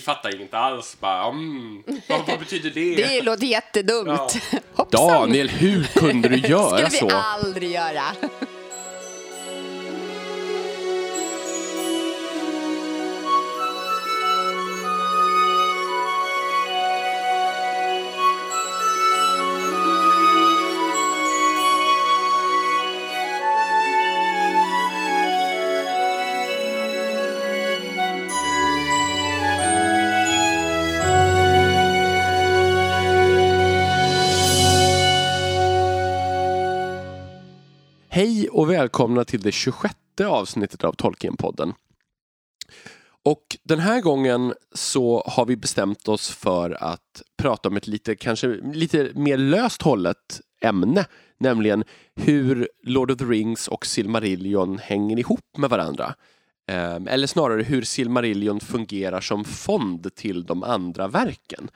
vi fattar inte alls. Bara, mm, vad, vad betyder det? Det låter jättedumt. Ja. Hoppsan. Daniel, hur kunde du göra skulle vi så? aldrig göra. Hej och välkomna till det 26 avsnittet av Tolkienpodden. Och den här gången så har vi bestämt oss för att prata om ett lite, kanske lite mer löst hållet ämne, nämligen hur Lord of the Rings och Silmarillion hänger ihop med varandra. Ehm, eller snarare hur Silmarillion fungerar som fond till de andra verken.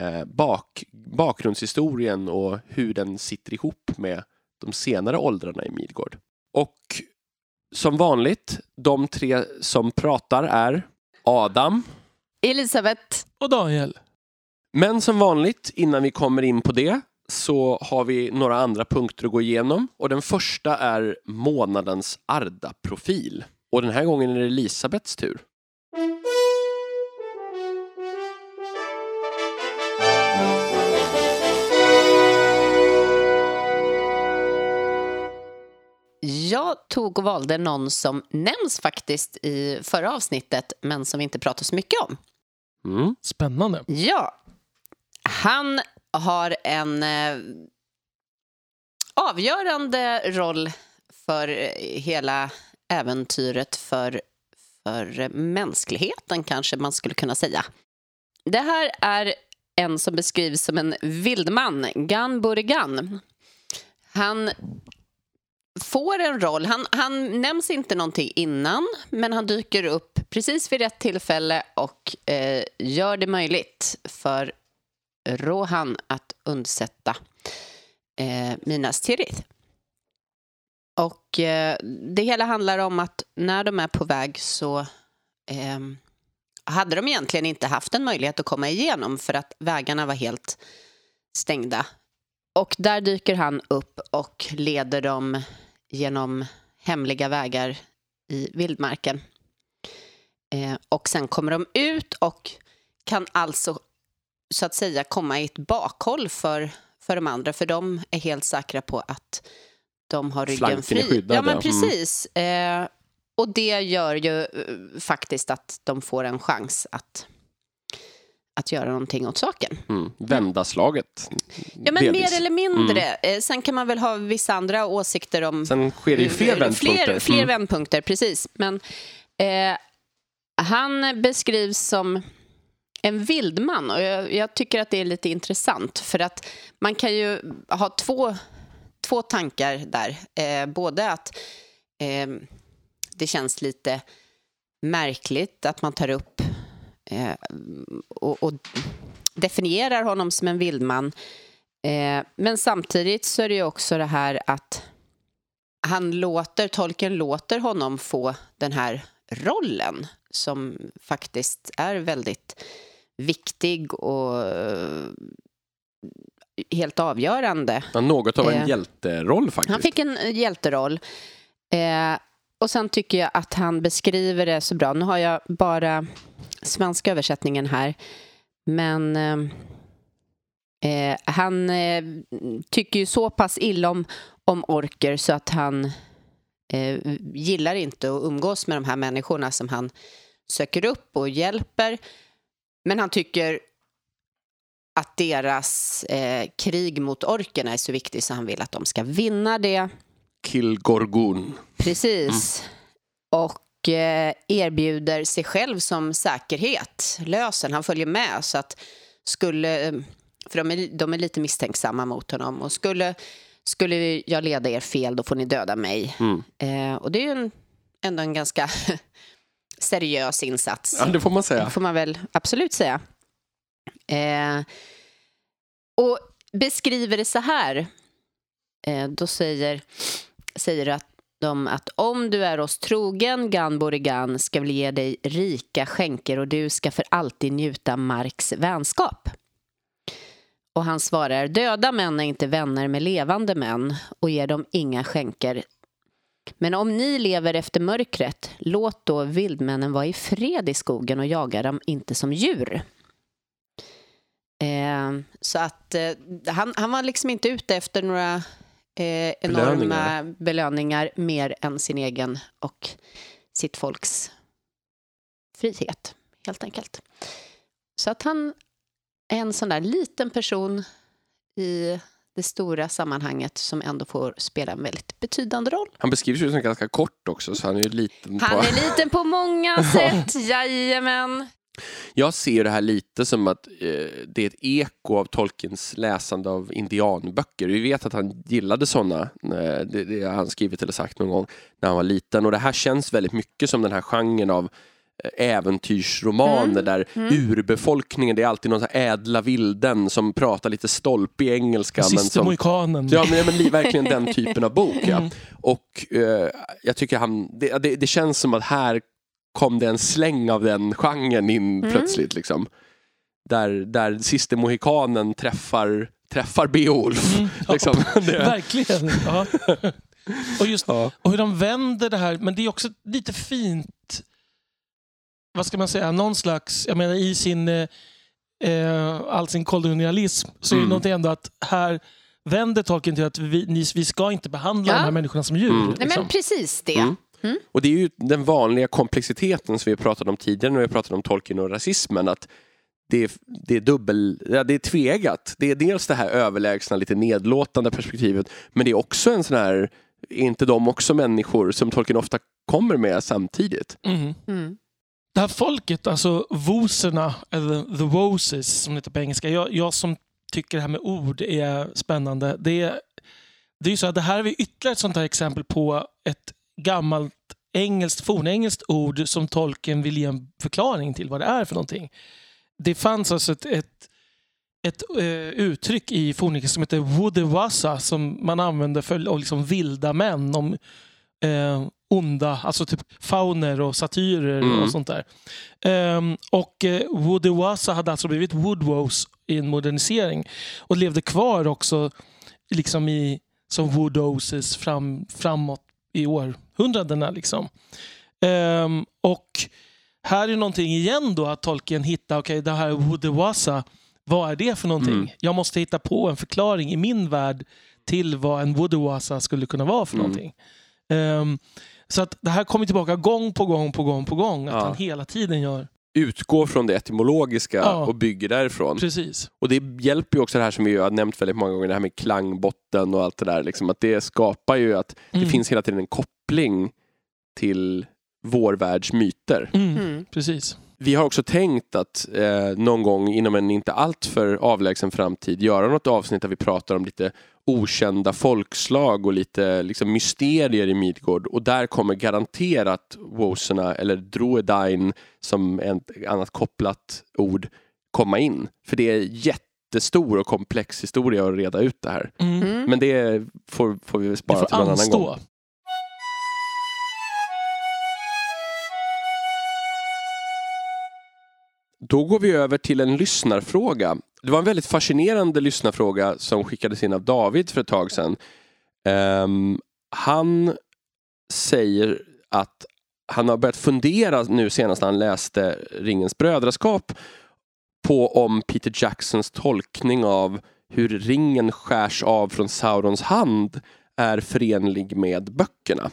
Ehm, bak, bakgrundshistorien och hur den sitter ihop med de senare åldrarna i Midgård. Och som vanligt, de tre som pratar är Adam. Elisabeth, Och Daniel. Men som vanligt, innan vi kommer in på det, så har vi några andra punkter att gå igenom. Och den första är månadens Arda-profil. Och den här gången är det Elisabeths tur. Jag tog och valde någon som nämns faktiskt i förra avsnittet men som vi inte pratar så mycket om. Mm. Spännande. Ja, han har en eh, avgörande roll för eh, hela äventyret för, för mänskligheten, kanske man skulle kunna säga. Det här är en som beskrivs som en vildman, Gan Burigan. Han får en roll. Han, han nämns inte någonting innan, men han dyker upp precis vid rätt tillfälle och eh, gör det möjligt för Rohan att undsätta eh, Minas Tirith. Och eh, det hela handlar om att när de är på väg så eh, hade de egentligen inte haft en möjlighet att komma igenom för att vägarna var helt stängda. Och där dyker han upp och leder dem genom hemliga vägar i vildmarken. Eh, och sen kommer de ut och kan alltså så att säga komma i ett bakhåll för, för de andra för de är helt säkra på att de har ryggen Flanken är fri. skyddad, ja, men ja. precis. Eh, och det gör ju eh, faktiskt att de får en chans att, att göra någonting åt saken. Mm. Vända slaget. Ja, men delvis. mer eller mindre. Eh, sen kan man väl ha vissa andra åsikter om... Sen sker det ju fler vändpunkter. Fler, fler Mm. vändpunkter, precis. Men eh, han beskrivs som en vildman och jag, jag tycker att det är lite intressant för att man kan ju ha två, två tankar där. Eh, både att eh, det känns lite märkligt att man tar upp eh, och, och definierar honom som en vildman. Eh, men samtidigt så är det ju också det här att han låter, tolken låter honom få den här rollen som faktiskt är väldigt viktig och eh, helt avgörande. Ja, något av en Eh, hjälteroll faktiskt. Han fick en hjälteroll. Eh, och sen tycker jag att han beskriver det så bra. Nu har jag bara svenska översättningen här. Men eh, eh, han eh, tycker ju så pass illa om, om orker så att han eh, gillar inte att umgås med de här människorna som han söker upp och hjälper. Men han tycker att deras eh, krig mot orkerna är så viktigt så han vill att de ska vinna det. Kilgorgun. Precis. Och eh, erbjuder sig själv som säkerhet. Lösen, han följer med så att skulle... eh, För de är, de är lite misstänksamma mot honom. Och skulle, skulle jag leda er fel, då får ni döda mig. Mm. Eh, och det är ju en, ändå en ganska seriös insats. Ja, det får man Det säga. får man väl absolut säga. Eh, och beskriver det så här. Eh, då säger, säger det att dem att om du är oss trogen, Gan Borigan, ska vi ge dig rika skänker och du ska för alltid njuta Marks vänskap. Och han svarar, döda män är inte vänner med levande män och ger dem inga skänker. Men om ni lever efter mörkret, låt då vildmännen vara i fred i skogen och jaga dem inte som djur. Eh, så att eh, han, han var liksom inte ute efter några eh, enorma belöningar. belöningar mer än sin egen och sitt folks frihet, helt enkelt. Så att han är en sån där liten person i det stora sammanhanget som ändå får spela en väldigt betydande roll. Han beskrivs ju som ganska kort också, så han är ju liten. Han är liten på många sätt, jajamän. Jag ser det här lite som att eh, det är ett eko av Tolkiens läsande av indianböcker. Vi vet att han gillade sådana, eh, det, det har han skrivit eller sagt någon gång, när han var liten. Och det här känns väldigt mycket som den här genren av eh, äventyrsromaner mm. där mm. urbefolkningen, det är alltid någon ädla vilden som pratar lite stolpig engelska. Siste mohikanen. Ja, men, men verkligen den typen av bok. Ja. Mm. Och eh, jag tycker han, det, det, det, känns som att här kom det en släng av den genren in mm. plötsligt. Liksom. Där, där siste mohikanen träffar, träffar Beowulf. Mm, ja, liksom. Verkligen. Ja. Och, just, ja. och hur de vänder det här, men det är också lite fint, vad ska man säga, någon slags, jag menar i sin, eh, eh all sin kolonialism så mm. är det någonting ändå att här vänder Tolkien till att vi, vi ska inte behandla ja. de här människorna som djur. Mm. Liksom. Nej, men precis det. Mm. Mm. Och det är ju den vanliga komplexiteten som vi pratade om tidigare när vi pratade om Tolkien och rasismen. Att det är, det är dubbel, ja, det är tvegat. Det är dels det här överlägsna, lite nedlåtande perspektivet, men det är också en sån här, är inte de också människor som Tolkien ofta kommer med samtidigt? Mm. Mm. Det här folket, alltså voserna, eller the woses som det heter på engelska. Jag, jag som tycker det här med ord är spännande. Det är, det är ju så att det här är ytterligare ett sånt här exempel på ett gammalt engelskt, fornengelskt ord som tolken vill ge en förklaring till vad det är för någonting. Det fanns alltså ett, ett, ett uh, uttryck i fornengelska som heter woodewasa som man använde för liksom vilda män. Om uh, onda, alltså typ fauner och satyrer mm. och sånt där. Um, och uh, woodewasa hade alltså blivit woodwose i en modernisering och levde kvar också liksom i, som woodoses fram, framåt i århundradena. Liksom. Um, och här är någonting igen då att Tolkien hittar, okej okay, det här Woodewasa, vad är det för någonting? Mm. Jag måste hitta på en förklaring i min värld till vad en Woodewasa skulle kunna vara för mm. någonting. Um, så att det här kommer tillbaka gång på gång på gång på gång. Att ja. han hela tiden gör utgår från det etymologiska ja, och bygger därifrån. Precis. Och det hjälper ju också det här som vi har nämnt väldigt många gånger, det här med klangbotten och allt det där. Liksom, att det skapar ju att mm. det finns hela tiden en koppling till vår världs myter. Mm. Mm. Precis. Vi har också tänkt att eh, någon gång inom en inte alltför avlägsen framtid göra något avsnitt där vi pratar om lite okända folkslag och lite liksom, mysterier i Midgård och där kommer garanterat Woserna eller Droedain som ett annat kopplat ord komma in. För det är jättestor och komplex historia att reda ut det här. Mm. Men det får, får vi spara till någon annan gång. Då går vi över till en lyssnarfråga. Det var en väldigt fascinerande lyssnarfråga som skickades in av David för ett tag sedan. Um, han säger att han har börjat fundera nu senast när han läste Ringens brödraskap på om Peter Jacksons tolkning av hur ringen skärs av från Saurons hand är förenlig med böckerna.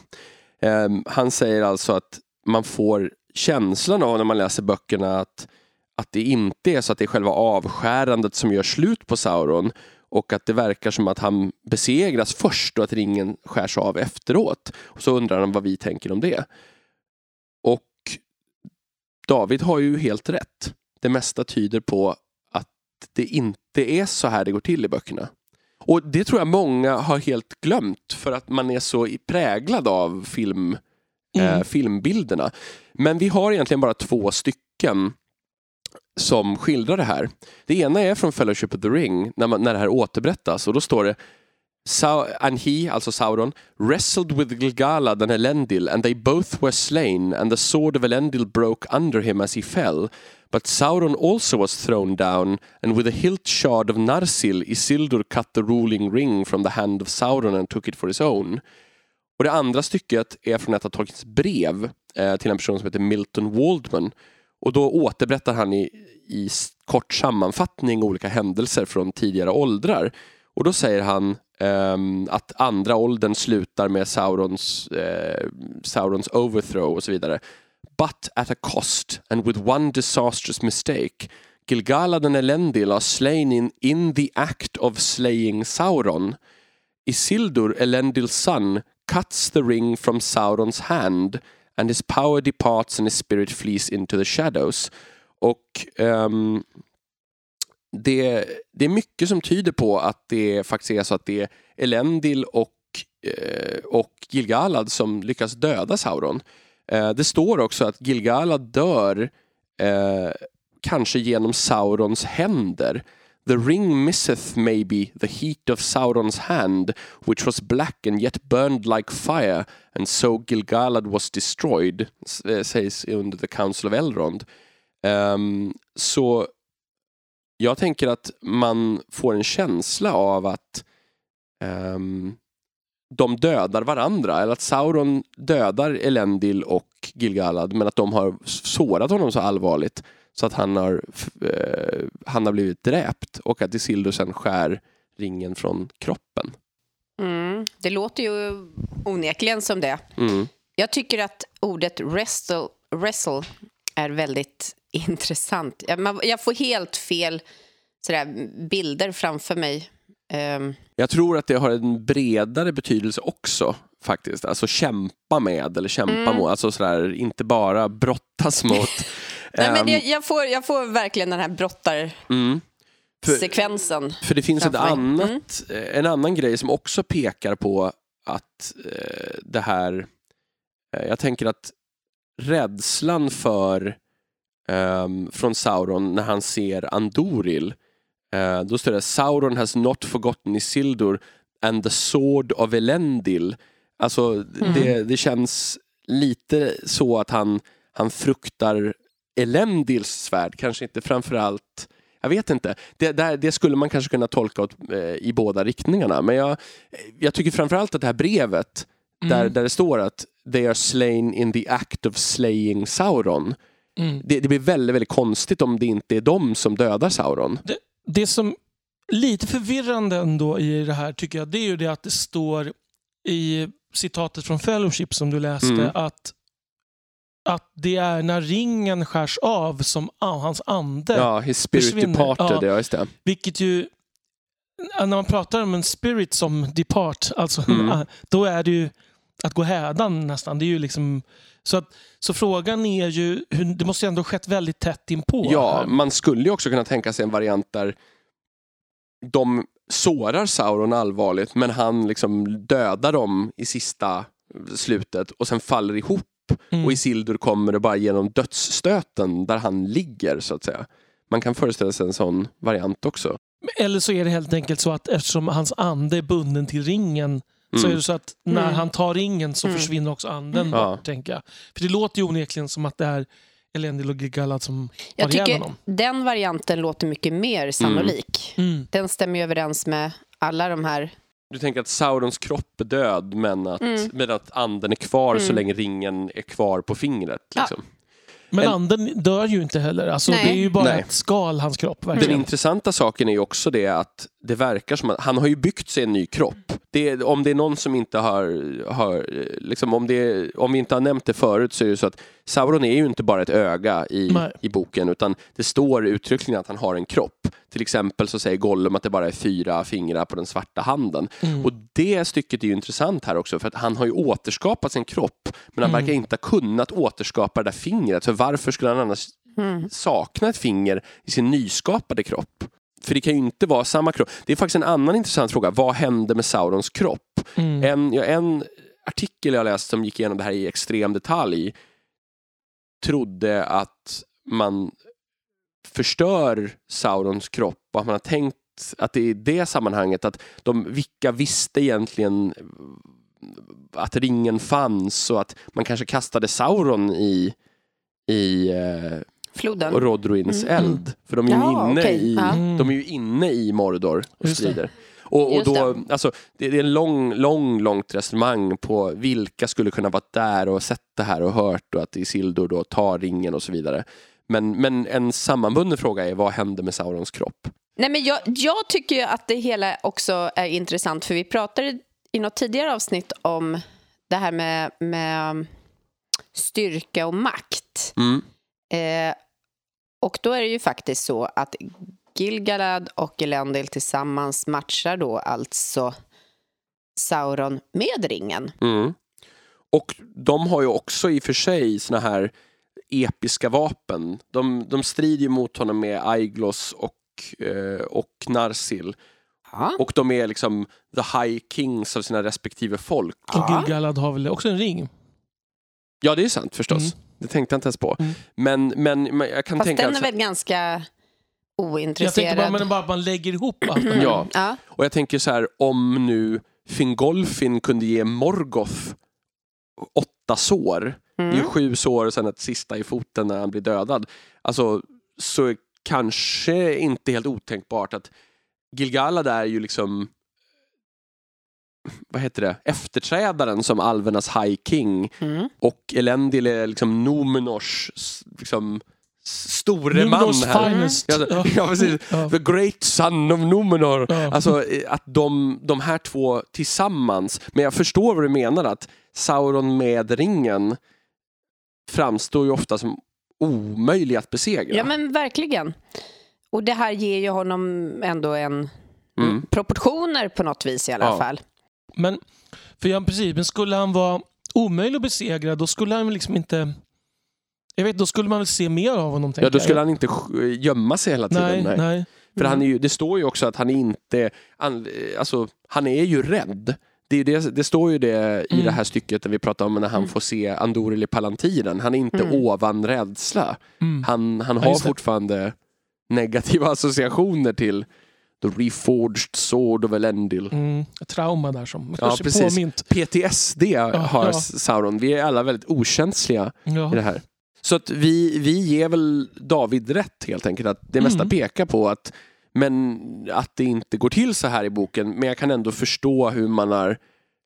Um, han säger alltså att man får känslan av när man läser böckerna att att det inte är så att det är själva avskärandet som gör slut på Sauron och att det verkar som att han besegras först och att ringen skärs av efteråt. Och så undrar han vad vi tänker om det. Och David har ju helt rätt. Det mesta tyder på att det inte är så här det går till i böckerna. Och det tror jag många har helt glömt för att man är så präglad av film, mm. eh, filmbilderna. Men vi har egentligen bara två stycken som skildrar det här. Det ena är från Fellowship of the Ring, när, man, när det här återberättas och då står det Sau and he, alltså Sauron, wrestled with Gilgalad and Elendil, and they both were slain, and the sword of Elendil broke under him as he fell. But Sauron also was thrown down, and with a hilt shard of Narsil, Isildur cut the ruling ring from the hand of Sauron and took it for his own. Och det andra stycket är från ett av Tolkiens brev eh, till en person som heter Milton Waldman. Och då återberättar han i, i kort sammanfattning olika händelser från tidigare åldrar. Och då säger han um, att andra åldern slutar med Saurons, uh, Saurons overthrow och så vidare. But at a cost and with one disastrous mistake Gilgala den Elendil are slain in, in the act of slaying Sauron. Isildur, Elendils son, cuts the ring from Saurons hand and his power departs and his spirit flees into the shadows. Och um, det, det är mycket som tyder på att det faktiskt är så att det är Elendil och, eh, och Gilgalad som lyckas döda Sauron. Eh, det står också att Gilgalad dör eh, kanske genom Saurons händer. The ring misseth maybe the heat of Saurons hand, which was black and yet burned like fire, and so Gilgalad was destroyed, eh, sägs under the Council of Elrond. Um, så jag tänker att man får en känsla av att um, de dödar varandra, eller att Sauron dödar Elendil och Gilgalad, men att de har sårat honom så allvarligt så att han har, uh, han har blivit dräpt och att Isildur sen skär ringen från kroppen. Mm, det låter ju onekligen som det. Mm. Jag tycker att ordet wrestle, wrestle är väldigt intressant. Jag får helt fel sådär, bilder framför mig. Um. Jag tror att det har en bredare betydelse också faktiskt. Alltså kämpa med eller kämpa mm. mot. Alltså sådär, inte bara brottas mot. Nej, men jag, jag, får, jag får verkligen den här brottar... Mm. För, sekvensen. För det finns ett annat, mm. en annan grej som också pekar på att eh, det här... Eh, jag tänker att rädslan för um, från Sauron när han ser Andoril. Uh, då står det Sauron has not forgotten Isildur and the sword of Elendil. Alltså mm. det, det känns lite så att han, han fruktar Elendils svärd, kanske inte framförallt jag vet inte. Det, där, det skulle man kanske kunna tolka åt, eh, i båda riktningarna. Men jag, jag tycker framförallt att det här brevet, mm. där, där det står att they are slain in the act of slaying Sauron. Mm. Det, det, blir väldigt, väldigt konstigt om det inte är de som dödar Sauron. Det, det som lite förvirrande ändå i det här tycker jag, det är ju det att det står i citatet från Fellowship som du läste mm. att att det är när ringen skärs av som ah, hans ande Ja, his spirit försvinner. departed, ja, just det. Vilket ju, när man pratar om en spirit som depart, alltså, mm. då är det ju att gå hädan nästan. Det är ju liksom så, att, så frågan är ju, det måste ju ändå skett väldigt tätt inpå. Ja, här. man skulle ju också kunna tänka sig en variant där de sårar Sauron allvarligt men han liksom dödar dem i sista slutet och sen faller ihop mm. och Isildur kommer och bara genom dödsstöten där han ligger så att säga. Man kan föreställa sig en sån variant också. Eller så är det helt enkelt så att eftersom hans ande är bunden till ringen Mm. Så är det så att när mm. han tar ringen så mm. försvinner också anden bort, ja. tänker jag. För det låter ju onekligen som att det är Elendil och Gilgalad som jag har ihjäl honom. Den varianten låter mycket mer sannolik. Mm. mm. Den stämmer ju överens med alla de här du tänker att Saurons kropp är död men att, mm. men att anden är kvar mm. så länge ringen är kvar på fingret. Liksom. Ja. Men en... anden dör ju inte heller. Alltså, det är ju bara Nej. ett skal, hans kropp. Verkligen. Den intressanta saken är ju också det att det verkar som att han har ju byggt sig en ny kropp. Det, om det är någon som inte har, har liksom om, det, om vi inte har nämnt det förut så är det så att Sauron är ju inte bara ett öga i, i boken utan det står uttryckligen att han har en kropp. Till exempel så säger Gollum att det bara är fyra fingrar på den svarta handen. Mm. Och det stycket är ju intressant här också för att han har ju återskapat sin kropp men han mm. verkar inte ha kunnat återskapa det där fingret. För varför skulle han annars mm. sakna ett finger i sin nyskapade kropp? För det kan ju inte vara samma kropp. Det är faktiskt en annan intressant fråga. Vad hände med Saurons kropp? Mm. En, ja, en artikel jag läste som gick igenom det här i extrem detalj trodde att man förstör Saurons kropp och att man har tänkt att, det är det sammanhanget, att de, vilka visste egentligen att ringen fanns och att man kanske kastade Sauron i, i Floden. Rodruins Mm. eld. För de är, ju Ja, inne okej. i, Ja. de är ju inne i Mordor och strider. Och, och då, det. alltså, det, det är en lång, lång, långt resonemang på vilka skulle kunna vara där och sett det här och hört och att Isildur då tar ringen och så vidare. Men, men en sammanbunden fråga är vad händer med Saurons kropp? Nej, men jag, jag tycker ju att det hela också är intressant för vi pratade i något tidigare avsnitt om det här med, med styrka och makt. Mm. Eh, och då är det ju faktiskt så att Gilgalad och Elendil tillsammans matchar då alltså Sauron med ringen. Mm. Och de har ju också i och för sig såna här episka vapen. De, de strider ju mot honom med Aiglos och, eh, och Narsil. Ja. Och de är liksom the high kings av sina respektive folk. Och. Gilgalad har väl också en ring? Ja, det är sant förstås. Mm. Det tänkte jag inte ens på. Mm. Men, men, men jag kan Fast tänka... den är väl ganska Jag tänkte ointresserad. bara, men bara att man lägger ihop allt. det här. Ja. ja. och jag tänker så här, om nu Fingolfin kunde ge Morgoth åtta sår, det är ju Mm. sju sår och sen ett sista i foten när han blir dödad. Alltså, så är kanske inte helt otänkbart att Gilgalad är ju liksom vad heter det, efterträdaren som alvernas High King Mm. och Elendil är liksom Numenors s- liksom, store man Numenors här. finest. Ja, ja, precis. Ja. The great son of Numenor. Ja. Alltså att de, de här två tillsammans, men jag förstår vad du menar att Sauron med ringen framstår ju ofta som omöjlig att besegra. ja, men verkligen. Och det här ger ju honom ändå en Mm. proportioner på något vis i alla Ja. fall. Men, för ja, precis, men skulle han vara omöjlig att besegra då skulle han liksom inte... Jag vet, då skulle man väl se mer av honom. Ja, då skulle jag. han inte gömma sig hela tiden. Nej, nej. nej. För han är ju, det står ju också att han inte, alltså han är ju rädd. Det, det, det står ju det i Mm. det här stycket där vi pratar om när han Mm. får se Andoril i Palantiren. Han är inte Mm. ovan rädsla. Mm. Han, han Ja, har det. fortfarande negativa associationer till The Reforged Sword of Elendil. Mm, trauma där som Ja, precis. påmint. PTSD har ja. Sauron. Vi är alla väldigt okänsliga Ja. i det här. Så att vi, vi ger väl David rätt helt enkelt. Att det mesta Mm. pekar på att, men, att det inte går till så här i boken. Men jag kan ändå förstå hur man har...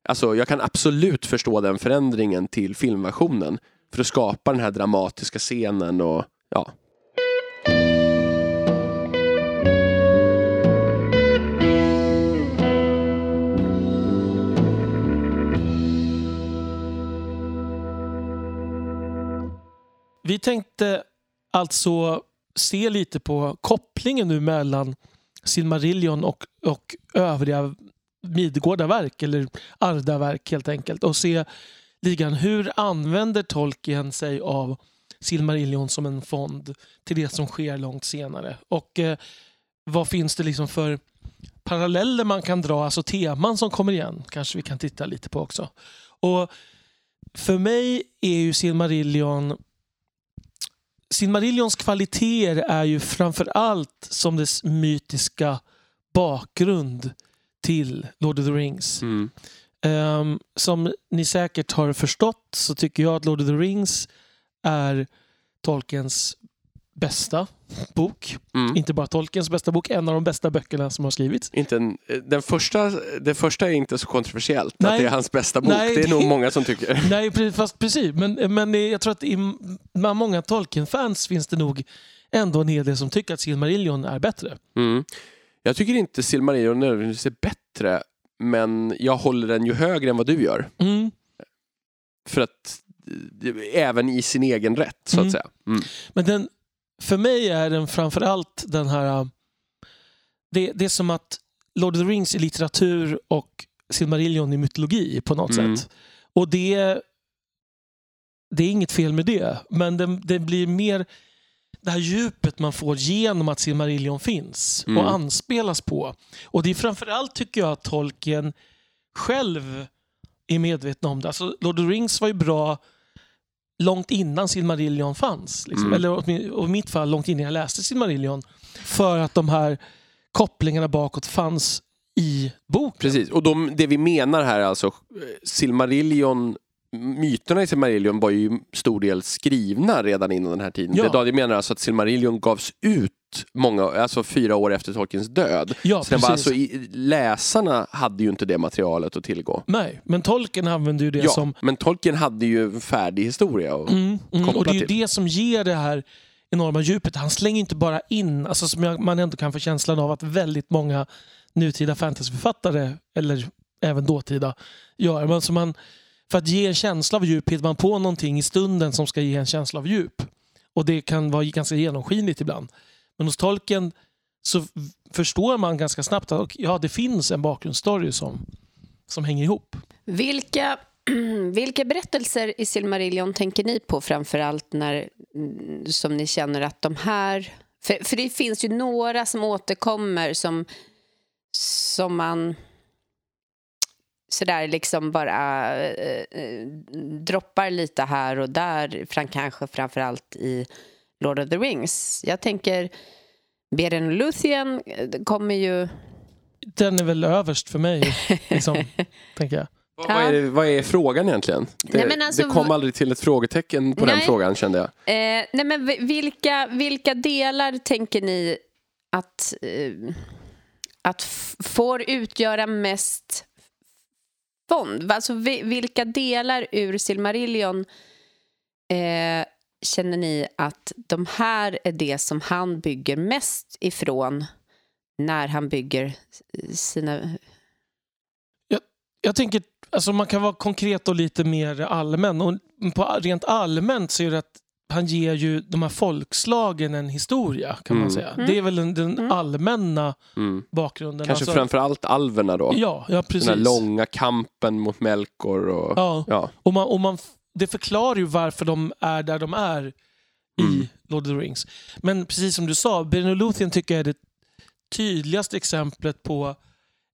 Alltså jag kan absolut förstå den förändringen till filmversionen. För att skapa den här dramatiska scenen och ja. Vi tänkte alltså se lite på kopplingen nu mellan Silmarillion och, och övriga Midgårdaverk eller Ardaverk helt enkelt och se lite grann hur använder Tolkien sig av Silmarillion som en fond till det som sker långt senare? Och eh, vad finns det liksom för paralleller man kan dra, alltså teman som kommer igen? Kanske vi kan titta lite på också. Och för mig är ju Silmarillion Silmarillions kvaliteter är ju framför allt som dess mytiska bakgrund till Lord of the Rings. Mm. Ehm, som ni säkert har förstått så tycker jag att Lord of the Rings är Tolkiens bästa bok. Mm. Inte bara Tolkiens bästa bok, en av de bästa böckerna som har skrivits. Inte en, den, första, den första är inte så kontroversiellt, att Nej. det är hans bästa bok. Nej, det är det- nog många som tycker. Nej, fast precis. Men, men jag tror att i, bland många Tolkien-fans finns det nog ändå en hel del som tycker att Silmarillion är bättre. Mm. Jag tycker inte Silmarillion nödvändigtvis är bättre, men jag håller den ju högre än vad du gör. Mm. För att, eh, även i sin egen rätt, så att Mm. säga. Mm. Men den, för mig är den framför allt den här... Det, det är som att Lord of the Rings är litteratur och Silmarillion är mytologi på något Mm. sätt. Och det, det är inget fel med det, men det, det blir mer det här djupet man får genom att Silmarillion finns Mm. och anspelas på. Och det är framförallt tycker jag att Tolkien själv är medveten om det. Alltså, Lord of the Rings var ju bra långt innan Silmarillion fanns. Liksom. Mm. Eller i mitt fall långt innan jag läste Silmarillion. För att de här kopplingarna bakåt fanns i boken. Precis, och de, det vi menar här är alltså eh, Silmarillion Myterna i Silmarillion var ju stor del skrivna redan innan den här tiden. Ja. Det Daniel menar alltså att Silmarillion gavs ut många, alltså fyra år efter Tolkiens död. Ja, Så precis. alltså, i, läsarna hade ju inte det materialet att tillgå. Nej, men Tolkien använde ju det Ja, som... men Tolkien hade ju en färdig historia. Och, Mm, mm, kopplat och det är ju till. det som ger det här enorma djupet. Han slänger inte bara in, alltså som jag, man ändå kan få känslan av att väldigt många nutida fantasyförfattare, eller även dåtida, gör. Men som man, för att ge en känsla av djup hittar man på någonting i stunden som ska ge en känsla av djup. Och det kan vara ganska genomskinligt ibland. Men hos tolken så förstår man ganska snabbt att ja, det finns en bakgrundsstory som, som hänger ihop. Vilka, vilka berättelser i Silmarillion tänker ni på framför allt när, mm, som ni känner att de här... För, för det finns ju några som återkommer som, som man sådär liksom bara eh, eh droppar lite här och där, fram, kanske framför allt i Lord of the Rings. Jag tänker Beren och Luthien eh, kommer ju... Den är väl överst för mig, liksom, tänker jag. Vad, vad, är vad är frågan egentligen? Det, Nej, alltså- det kom aldrig till ett frågetecken på den Nej. frågan kände jag. Eh, nej men vi- vilka, vilka delar tänker ni att, eh, att får utgöra mest fond? Alltså vi, vilka delar ur Silmarillion eh, känner ni att de här är det som han bygger mest ifrån när han bygger sina... Jag tänker, alltså man kan vara konkret och lite mer allmän. Och på, rent allmänt så är det att han ger ju de här folkslagen en historia kan man Mm. säga. Mm. Det är väl den, den Mm. allmänna Mm. bakgrunden. Kanske alltså, framförallt alverna då. Ja, ja precis. Den här långa kampen mot Melkor och... Ja, Ja. och man, och man, det förklarar ju varför de är där de är i Mm. Lord of the Rings. Men precis som du sa, och Luthien tycker jag är det tydligaste exemplet på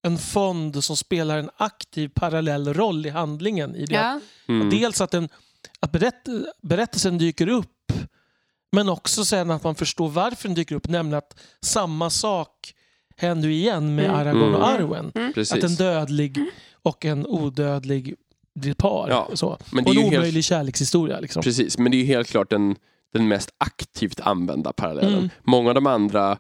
en fond som spelar en aktiv parallell roll i handlingen. I det Ja. Mm. Dels att, den, att berätt, berättelsen dyker upp men också sen att man förstår varför den dyker upp. Nämligen att samma sak händer igen med Mm. Aragorn och Mm. Arwen. Precis. Att en dödlig och en odödlig ett par. Ja, Så. men det Och är en ju helt- omöjlig kärlekshistoria. Liksom. Precis, men det är ju helt klart den, den mest aktivt använda parallellen. Mm. Många av de andra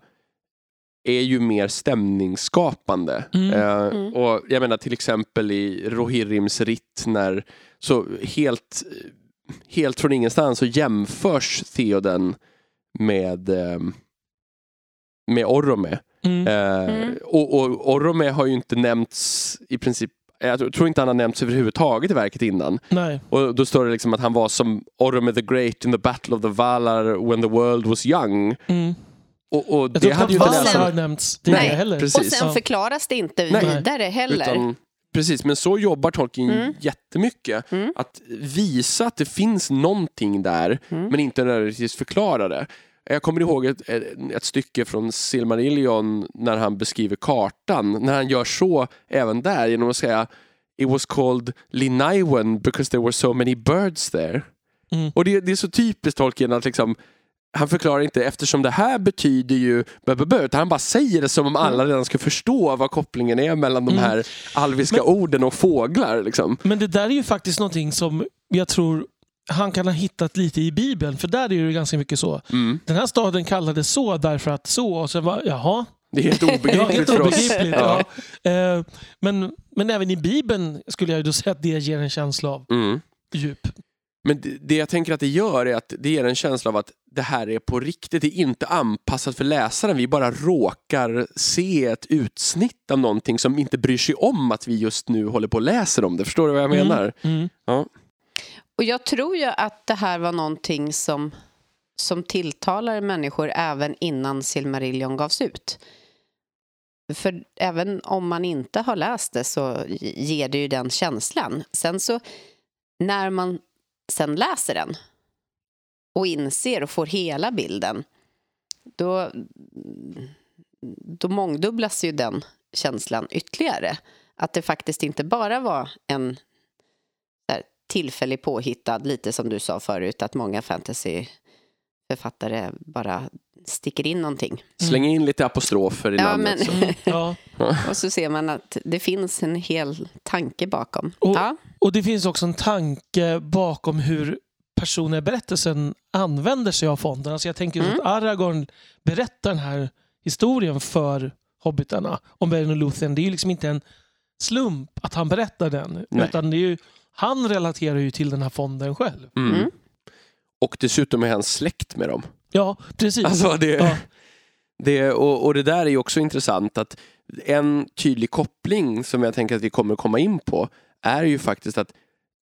är ju mer stämningsskapande. Mm. Eh, Mm. Och jag menar till exempel i Rohirrims ritt när så helt, helt från ingenstans så jämförs Theoden med, eh, med Orome. Mm. Eh, Mm. och, och Orome har ju inte nämnts i princip jag tror- inte han har nämnts överhuvudtaget i verket innan. Nej. Och då står det liksom att han var som Orome the Great in the Battle of the Valar when the world was young. Mm. Och, och Jag det hade ju inte sen- har nämnts tidigare Nej, heller. precis. Och sen Ja. förklaras det inte Nej. vidare heller. Utan, precis, men så jobbar Tolkien Mm. jättemycket. Mm. Att visa att det finns någonting där, Mm. men inte nödvändigtvis förklara det. Jag kommer ihåg ett, ett stycke från Silmarillion när han beskriver kartan. När han gör så även där genom att säga It was called Linaiwen because there were so many birds there. Mm. Och det, det är så typiskt Tolkien att liksom han förklarar inte eftersom det här betyder ju bö, bö, bö, utan han bara säger det som om alla redan ska förstå vad kopplingen är mellan de Mm. här alviska Men- orden och fåglar. Liksom. Men det där är ju faktiskt någonting som jag tror han kan ha hittat lite i Bibeln. För där är det ganska mycket så. Mm. Den här staden kallades så därför att så. Och sen var, jaha, Det är helt Ja, obegripligt för oss. Ja. Ja. Eh, Men, men även i Bibeln skulle jag ju då säga att det ger en känsla av Mm. djup. Men det, det jag tänker att det gör är att det ger en känsla av att det här är på riktigt. Det är inte anpassat för läsaren. Vi bara råkar se ett utsnitt av någonting som inte bryr sig om att vi just nu håller på och läser om det. Förstår du vad jag Mm. menar? Mm. Och jag tror ju att det här var någonting som, som tilltalar människor även innan Silmarillion gavs ut. För även om man inte har läst det så ger det ju den känslan. Sen så när man sen läser den och inser och får hela bilden då, då mångdubblas ju den känslan ytterligare. Att det faktiskt inte bara var en tillfällig påhittad, lite som du sa förut, att många fantasyförfattare bara sticker in någonting. Släng in lite apostrofer i Ja, namnet. men- så. Mm, ja. Och så ser man att det finns en hel tanke bakom. Och- Ja, Och det finns också en tanke bakom hur personer i berättelsen använder sig av fonden. Alltså jag tänker Mm. att Aragorn berättar den här historien för hobbitarna om Beren och Luthien. Det är ju liksom inte en slump att han berättar den. Nej. Utan det är ju, han relaterar ju till den här fonden själv. Mm. Mm. Och dessutom är han släkt med dem. Ja, precis. Alltså det, Ja. det, och, och det där är ju också intressant att en tydlig koppling som jag tänker att vi kommer komma in på är ju faktiskt att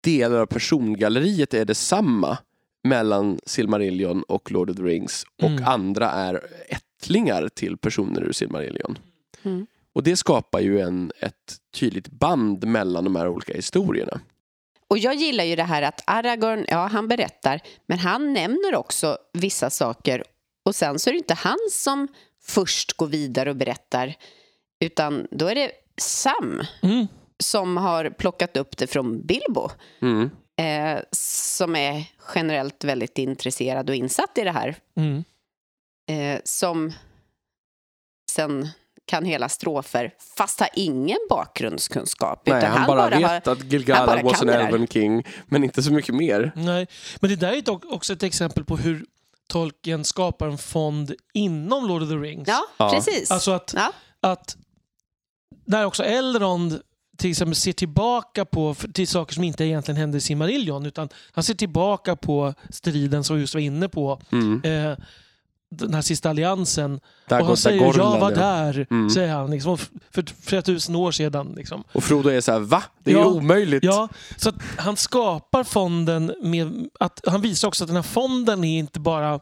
delar av persongalleriet är detsamma mellan Silmarillion och Lord of the Rings och Mm. andra är ättlingar till personer ur Silmarillion. Mm. Och det skapar ju en, ett tydligt band mellan de här olika historierna. Och jag gillar ju det här att Aragorn, ja han berättar, men han nämner också vissa saker och sen så är det inte han som först går vidare och berättar utan då är det Sam Mm. som har plockat upp det från Bilbo Mm. eh, som är generellt väldigt intresserad och insatt i det här Mm. eh, som sen kan hela strofer fast har ingen bakgrundskunskap Nej, utan han, bara, vet har att han bara Gilgalad was an. Elven King, men inte så mycket mer. Nej, men det där är dock också ett exempel på hur Tolkien skapar en fond inom Lord of the Rings. Ja, Ja. precis. Alltså att, ja. att när också Elrond till exempel ser tillbaka på till saker som inte egentligen hände i Silmarillion utan han ser tillbaka på striden som vi just var inne på. Mm. Eh, den här sista alliansen. Där och han säger Dagorland, jag var där, Mm. säger han. Liksom, för flera tusen år sedan. Liksom. Och Frodo är så här, va? Det är Ja. omöjligt. Ja, så att han skapar fonden med att han visar också att den här fonden är inte bara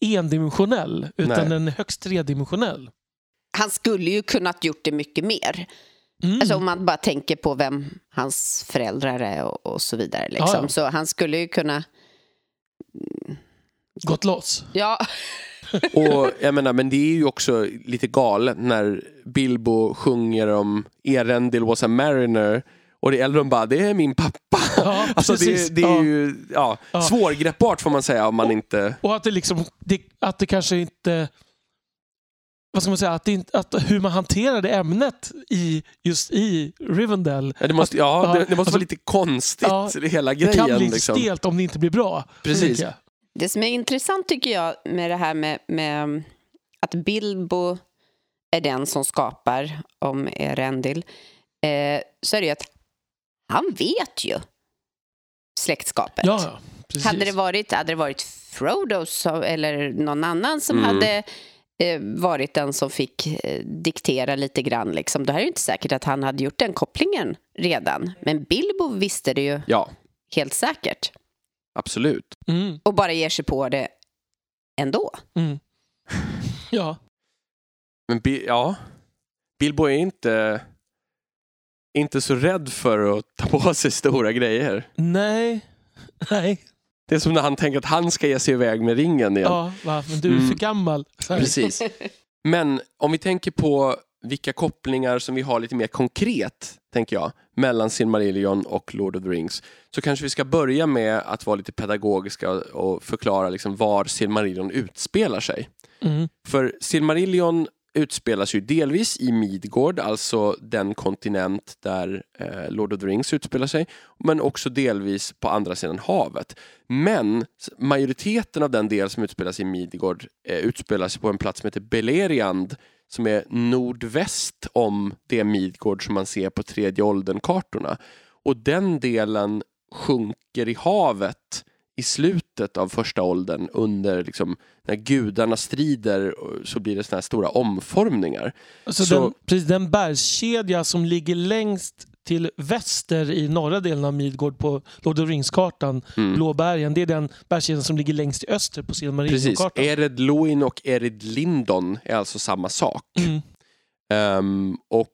endimensionell utan Nej. den är högst tredimensionell. Han skulle ju kunnat gjort det mycket mer. Mm. Alltså om man bara tänker på vem hans föräldrar är och, och så vidare. Liksom. Ja, ja. Så han skulle ju kunna... Gått loss. Ja, Och jag menar, men det är ju också lite galet när Bilbo sjunger om Erendil was a mariner och det är Elrond bara, det är min pappa. Ja, alltså precis. det, det är Ja. ju ja, Ja. svårgreppbart får man säga om man inte... Och att det liksom, det, att det kanske inte... Vad ska man säga? Att, det inte, att hur man hanterade ämnet i, just i Rivendell. Ja, det måste, ja, ja, det, det måste alltså- vara lite konstigt, Ja, hela Det grejen. kan bli liksom. stelt om det inte blir bra. Precis. Det som är intressant tycker jag med det här med, med att Bilbo är den som skapar om Erendil eh, så är det ju att han vet ju släktskapet. Ja, ja. Precis. Hade det varit, hade det varit Frodo så, eller någon annan som Mm. hade eh, varit den som fick eh, diktera lite grann, liksom, då är det ju inte säkert att han hade gjort den kopplingen redan. Men Bilbo visste det ju Ja, helt säkert absolut. Mm, och bara ger sig på det ändå. mm. Ja. Men Bi- ja, Bilbo är inte, inte så rädd för att ta på sig stora grejer. Nej. Nej. Det är som när han tänker att han ska ge sig iväg med ringen igen. Ja, va? men du är Mm. för gammal. Precis. Men om vi tänker på vilka kopplingar som vi har lite mer konkret, tänker jag, mellan Silmarillion och Lord of the Rings, så kanske vi ska börja med att vara lite pedagogiska och förklara liksom var Silmarillion utspelar sig. Mm. För Silmarillion utspelas ju delvis i Midgård, alltså den kontinent där eh, Lord of the Rings utspelar sig, men också delvis på andra sidan havet. Men majoriteten av den del som utspelas i Midgård eh, utspelar sig på en plats som heter Beleriand, som är nordväst om det Midgård som man ser på tredje åldern-kartorna. Och den delen sjunker i havet i slutet av första åldern under liksom, när gudarna strider så blir det såna här stora omformningar. Alltså Så- den, precis, den bergskedja som ligger längst till väster i norra delen av Midgård på Lord of Rings-kartan, Mm. Blåbergen, det är den bergskedjan som ligger längst i öster på. Silmarillion-kartan. Ered Luin och Ered Lindon är alltså samma sak. Mm. Ehm, och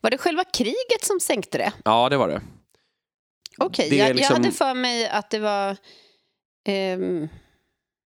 Var det själva kriget som sänkte det? ja, det var det. Okej, är jag, liksom- jag hade för mig att det var... ehm,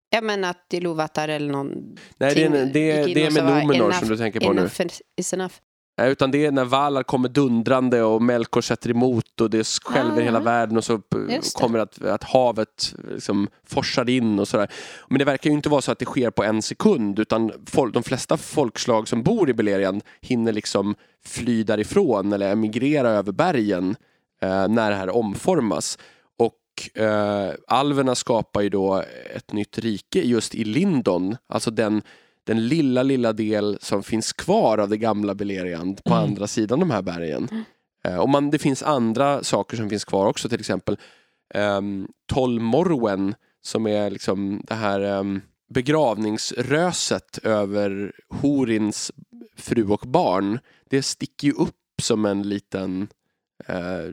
jag menar att Iluvatar eller någon... Nej, det är, det det är med enough- som du tänker på nu. is enough. Nej, utan det är när Valar kommer dundrande och Melkor sätter emot och det skälver Ah, hela världen och så det. kommer att, att havet liksom forsar in och sådär. Men det verkar ju inte vara så att det sker på en sekund utan folk, de flesta folkslag som bor i Beleriand hinner liksom fly därifrån eller emigrera över bergen eh, när det här omformas. Och eh, alverna skapar ju då ett nytt rike just i Lindon, alltså den den lilla, lilla del som finns kvar av det gamla Beleriand på Mm. andra sidan de här bergen. Eh, och man, det finns andra saker som finns kvar också, till exempel um, Tol Morwen som är liksom det här um, begravningsröset över Horins fru och barn. Det sticker ju upp som en liten Ö.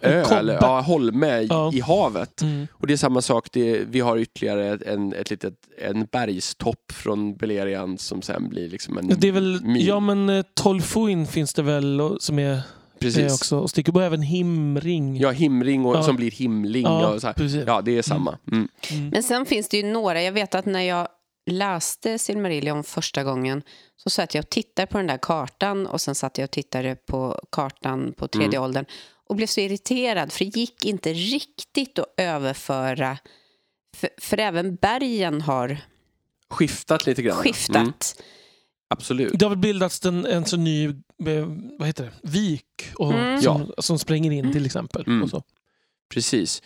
ö, eller ja, holme i, Ja. i havet. Mm. Och det är samma sak, det, vi har ytterligare en, ett litet, en bergstopp från Beleriand som sen blir liksom en Det är väl, ja men eh, Tolfuin finns det väl och, som är, är Precis. också. Och Stickerbo även Himring. Ja, himring och, Ja. som blir himling. Ja, och så här. precis. ja det är samma. Mm. Mm. Men sen finns det ju några, jag vet att när jag läste Silmarillion första gången så satt jag och tittade på den där kartan och sen satt jag och tittade på kartan på tredje Mm. åldern och blev så irriterad för det gick inte riktigt att överföra för, för även bergen har Skiftat lite grann. skiftat. Mm, absolut. Det har väl bildats en, en så ny vad heter det? vik och, Mm. som, som spränger in till exempel. Mm. Och så. Precis.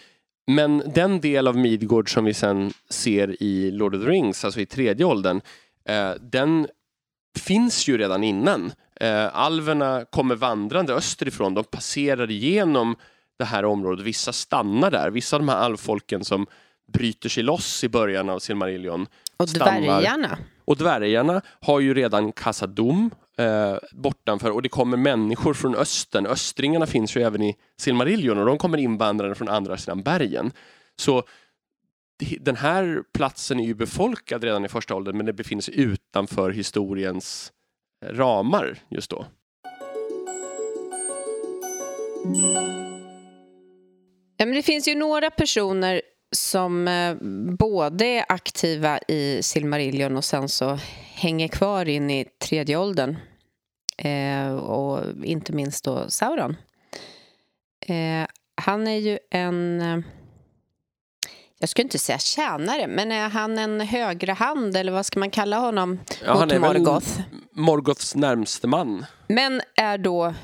Men den del av Midgård som vi sen ser i Lord of the Rings, alltså i tredje åldern, eh, den finns ju redan innan. Eh, alverna kommer vandrande österifrån, de passerar igenom det här området, vissa stannar där, vissa av de här alvfolken som bryter sig loss i början av Silmarillion. Och Stannar. dvärgarna. Och dvärgarna har ju redan Khazad-dûm eh, bortanför och det kommer människor från östern. Östringarna finns ju även i Silmarillion och de kommer invandrare från andra sidan bergen. Så den här platsen är ju befolkad redan i första åldern men det befinner sig utanför historiens eh, ramar just då. Ja, men det finns ju några personer som eh, både är aktiva i Silmarillion och sen så hänger kvar in i tredje åldern. Eh, och inte minst då Sauron. Eh, han är ju en... Eh, jag skulle inte säga tjänare, men är han en högre hand eller vad ska man kalla honom Ja, mot är Morgoth? Morgoths närmste man. Men är då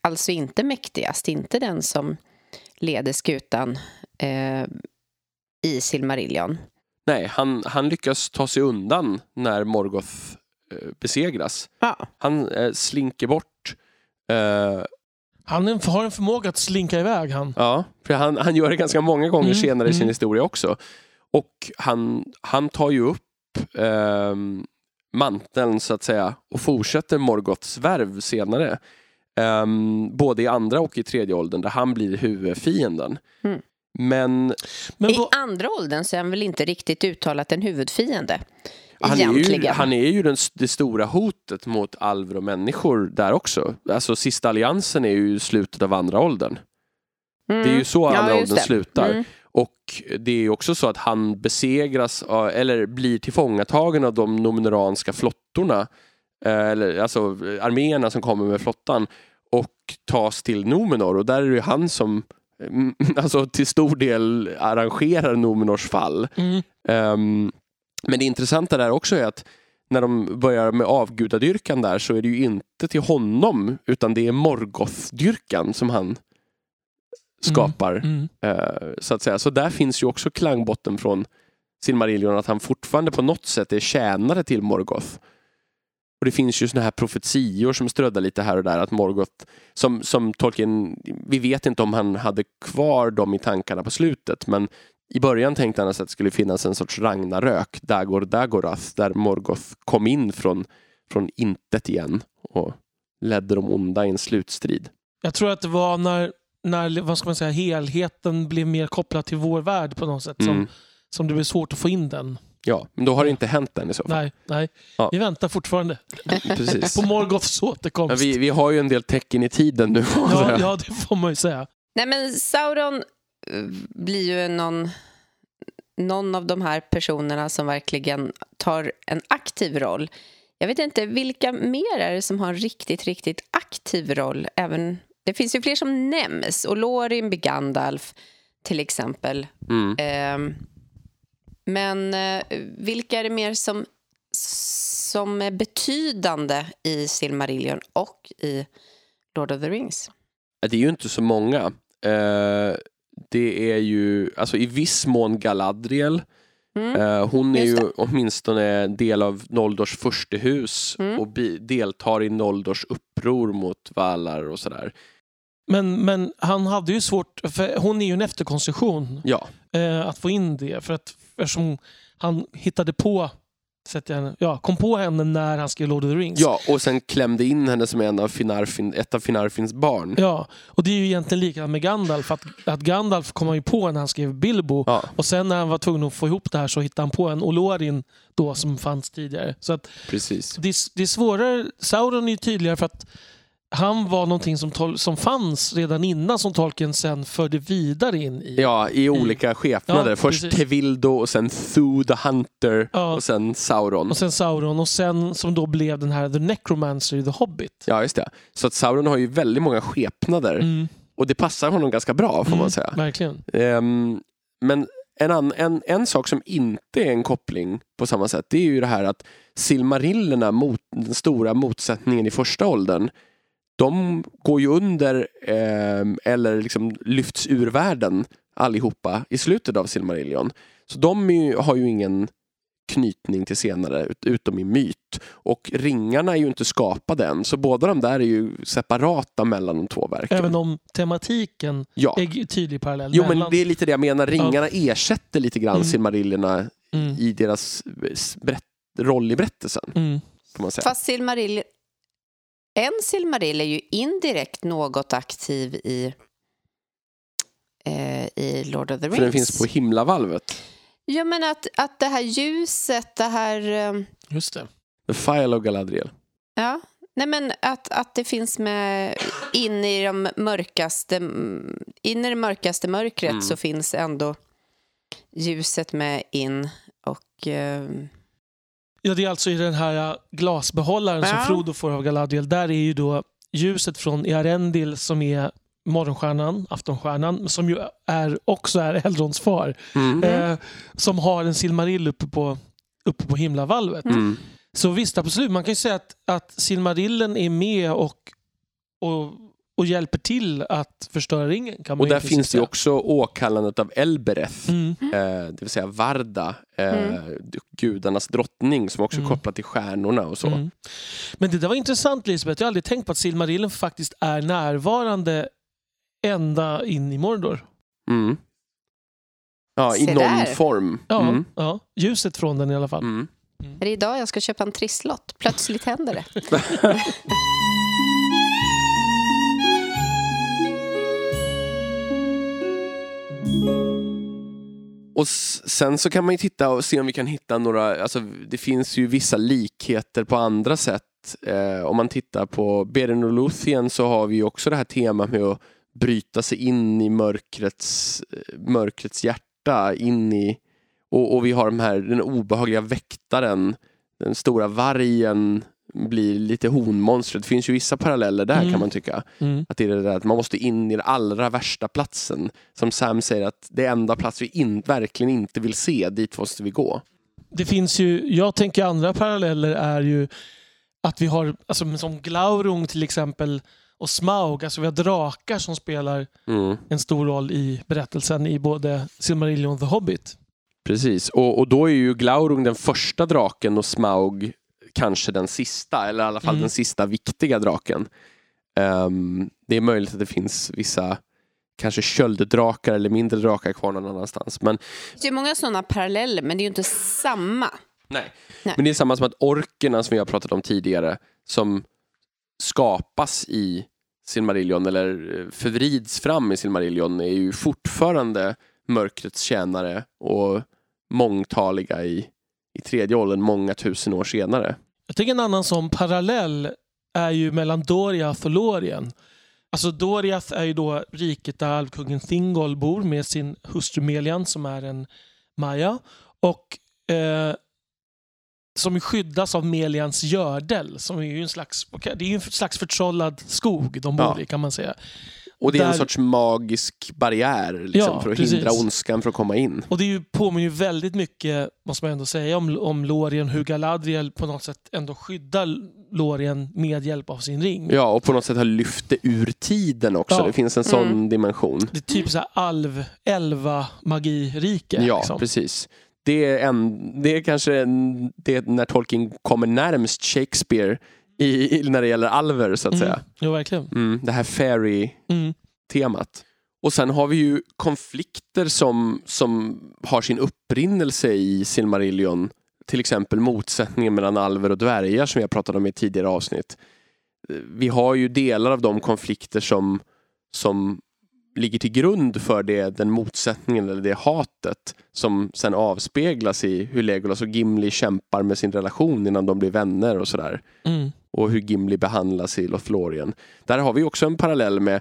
alltså inte mäktigast, inte den som leder skutan eh, i Silmarillion. Nej, han, han lyckas ta sig undan när Morgoth eh, besegras. Ja. Han eh, slinker bort eh, Han har en förmåga att slinka iväg han. Ja, för han, han gör det ganska många gånger Mm, senare i sin mm. historia också. Och han, han tar ju upp ehm, manteln så att säga och fortsätter Morgoths värv senare. Ehm, både i andra och i tredje åldern där han blir huvudfienden. Mm. Men Men I andra åldern så är han väl inte riktigt uttalat en huvudfiende. Han är, ju, Egentligen. han är ju den, det stora hotet mot alver och människor där också. Alltså sista alliansen är ju slutet av andra åldern. Mm. Det är ju så Ja, andra åldern slutar. Mm. Och det är ju också så att han besegras, eller blir tillfångatagen av de nomineranska flottorna, eh, eller alltså arméerna som kommer med flottan och tas till Numenor och där är det ju han som mm, alltså till stor del arrangerar Numenors fall. Mm. Ehm, men det intressanta där också är att när de börjar med avgudadyrkan där så är det ju inte till honom utan det är Morgoth-dyrkan som han skapar. Mm. Eh, så att säga. Så där finns ju också klangbotten från Silmarillion att han fortfarande på något sätt är tjänare till Morgoth. Och det finns ju såna här profetior som ströddar lite här och där att Morgoth, som, som Tolkien, vi vet inte om han hade kvar dem i tankarna på slutet, men i början tänkte han att det skulle finnas en sorts Ragnarök, Dagor Dagorath, där Morgoth kom in från, från intet igen och ledde de onda i en slutstrid. Jag tror att det var när, när vad ska man säga, helheten blev mer kopplad till vår värld på något sätt som, Mm. som det blev svårt att få in den. Ja, men då har det inte hänt än i så fall. Nej, nej. Ja. Vi väntar fortfarande Precis. på Morgoths återkomst. Men vi, vi har ju en del tecken i tiden nu. ja, ja, det får man ju säga. Nej, men Sauron blir ju någon, någon av de här personerna som verkligen tar en aktiv roll Jag vet inte, vilka mer är det som har en riktigt, riktigt aktiv roll? Även, det finns ju fler som nämns. Och Lorin blir Gandalf, till exempel. Mm. Ehm, men eh, vilka är det mer som, som är betydande i Silmarillion och i Lord of the Rings? Det är ju inte så många. Eh, det är ju alltså i viss mån Galadriel. Mm. Eh, hon är ju åtminstone del av Noldors furstehus Mm. och deltar i Noldors uppror mot Valar och sådär. Men, men han hade ju svårt, för hon är ju en efterkonstruktion, Ja, eh, att få in det. För att, eftersom han hittade på, sätter jag henne, ja, kom på henne när han skrev Lord of the Rings. ja, och sen klämde in henne som en av Finarfin, ett av Finarfins barn. Ja, och det är ju egentligen likadant med Gandalf. Att, att Gandalf kom han ju på när han skrev Bilbo. Ja, Och sen när han var tvungen att få ihop det här så hittade han på en Olorin då som fanns tidigare. Så att precis. det, det är svårare. Sauron är ju tydligare för att han var någonting som, tol- som fanns redan innan som Tolkien sen förde vidare in i. Ja, i olika skepnader. Ja, Först precis. Tevildo och sen Thu the Hunter Ja. och sen Sauron. Och sen Sauron och sen som då blev den här The Necromancer i The Hobbit. Ja, just det. Så att Sauron har ju väldigt många skepnader Mm, och det passar honom ganska bra får man mm, säga. Verkligen. Ehm, men en, ann- en, en sak som inte är en koppling på samma sätt det är ju det här att Silmarillerna, mot, den stora motsättningen i första åldern, de går ju under ehm, eller liksom lyfts ur världen allihopa i slutet av Silmarillion. Så de ju, har ju ingen knytning till senare ut- utom i myt. Och ringarna är ju inte skapade än så båda de där är ju separata mellan de två verken. Även om tematiken ja. är tydlig parallell Jo men mellan... det är lite det jag menar, ringarna ersätter lite grann Mm. Silmarillerna Mm, i deras berätt- roll i berättelsen. mm. Får man säga. Fast Silmarill... En Silmarill är ju indirekt något aktiv i, eh, i Lord of the Rings. För den finns på himlavalvet. Ja, men att, att det här ljuset, det här... eh, Just det. The File of Galadriel. Ja, nej men att, att det finns med in i de mörkaste, in i det mörkaste mörkret Mm. så finns ändå ljuset med in och eh, Ja, det är alltså i den här äh, glasbehållaren som Ja. Frodo får av Galadriel. Där är ju då ljuset från Earendil som är morgonstjärnan, aftonstjärnan, som ju är, också är Eldrons far. Mm. Eh, som har en Silmarill uppe på, uppe på himlavalvet. Mm. Så visst, absolut. Man kan ju säga att, att Silmarillen är med och, och, och hjälper till att förstöra ringen. Kan man Och där finns det också åkallandet av Elbereth, Mm. eh, det vill säga Varda, eh, Mm. gudarnas drottning som också är Mm. kopplat till stjärnorna och så. Mm. Men det där var intressant Lisbeth. Jag har aldrig tänkt på att Silmarillen faktiskt är närvarande ända in i Mordor. Mm. Ja, i Se någon där. form. Ja, Mm. ja, ljuset från den i alla fall. Mm. är det idag jag ska köpa en trisslott? Plötsligt händer det. Och sen så kan man ju titta och se om vi kan hitta några, alltså det finns ju vissa likheter på andra sätt. Eh, om man tittar på Beren och Luthien så har vi ju också det här temat med att bryta sig in i mörkrets, eh, mörkrets hjärta, in i, och, och vi har de här, den obehagliga väktaren, den stora vargen blir lite honmonstret. Det finns ju vissa paralleller där Mm. kan man tycka. Mm. Att det är det där att man måste in i den allra värsta platsen. Som Sam säger att det är enda plats vi in, verkligen inte vill se, dit måste vi gå. Det finns ju, jag tänker andra paralleller är ju att vi har, alltså, som Glaurung till exempel och Smaug, alltså vi har drakar som spelar Mm. en stor roll i berättelsen i både Silmarillion och The Hobbit. Precis, och, och då är ju Glaurung den första draken och Smaug kanske den sista, eller i alla fall Mm. den sista viktiga draken. Ehm, det är möjligt att det finns vissa kanske kölddrakar eller mindre drakar kvar någon annanstans. Men, Det är många sådana paralleller, men det är ju inte samma. nej. Nej. Men det är samma som att orkerna som vi har pratat om tidigare, som skapas i Silmarillion eller eh, förvrids fram i Silmarillion är ju fortfarande mörkrets tjänare och mångtaliga i, i tredje åldern många tusen år senare. Jag tycker en annan sån parallell är ju mellan Doriath och Lorien. Alltså Doriath är ju då riket där alvkungen Thingol bor med sin hustru Melian som är en Maja. Och eh, som skyddas av Melians gördel. Som är ju en slags, det är ju en slags förtrollad skog de bor Ja. i kan man säga. Och det är en Där- sorts magisk barriär liksom, Ja, för att precis. hindra ondskan från att komma in. Och det är ju, påminner ju väldigt mycket, måste man ändå säga, om, om Lorien, hur Galadriel på något sätt ändå skyddar Lorien med hjälp av sin ring. Ja, och på något sätt har lyft det ur tiden också. Ja. Det finns en sån Mm. dimension. Det är typ så här alv, elva magirike. Ja, liksom. precis. Det är, en, det är kanske en, det är när Tolkien kommer närmst Shakespeare i, när det gäller alver, så att Mm. säga. Jo, verkligen. Mm, det här fairy-temat. Mm. Och sen har vi ju konflikter som, som har sin upprinnelse i Silmarillion. Till exempel motsättningen mellan alver och dvärgar som jag pratade om i tidigare avsnitt. Vi har ju delar av de konflikter som, som ligger till grund för det, den motsättningen eller det hatet som sen avspeglas i hur Legolas och Gimli kämpar med sin relation innan de blir vänner och sådär Mm. Och hur Gimli behandlas i Lothlorien. Där har vi också en parallell med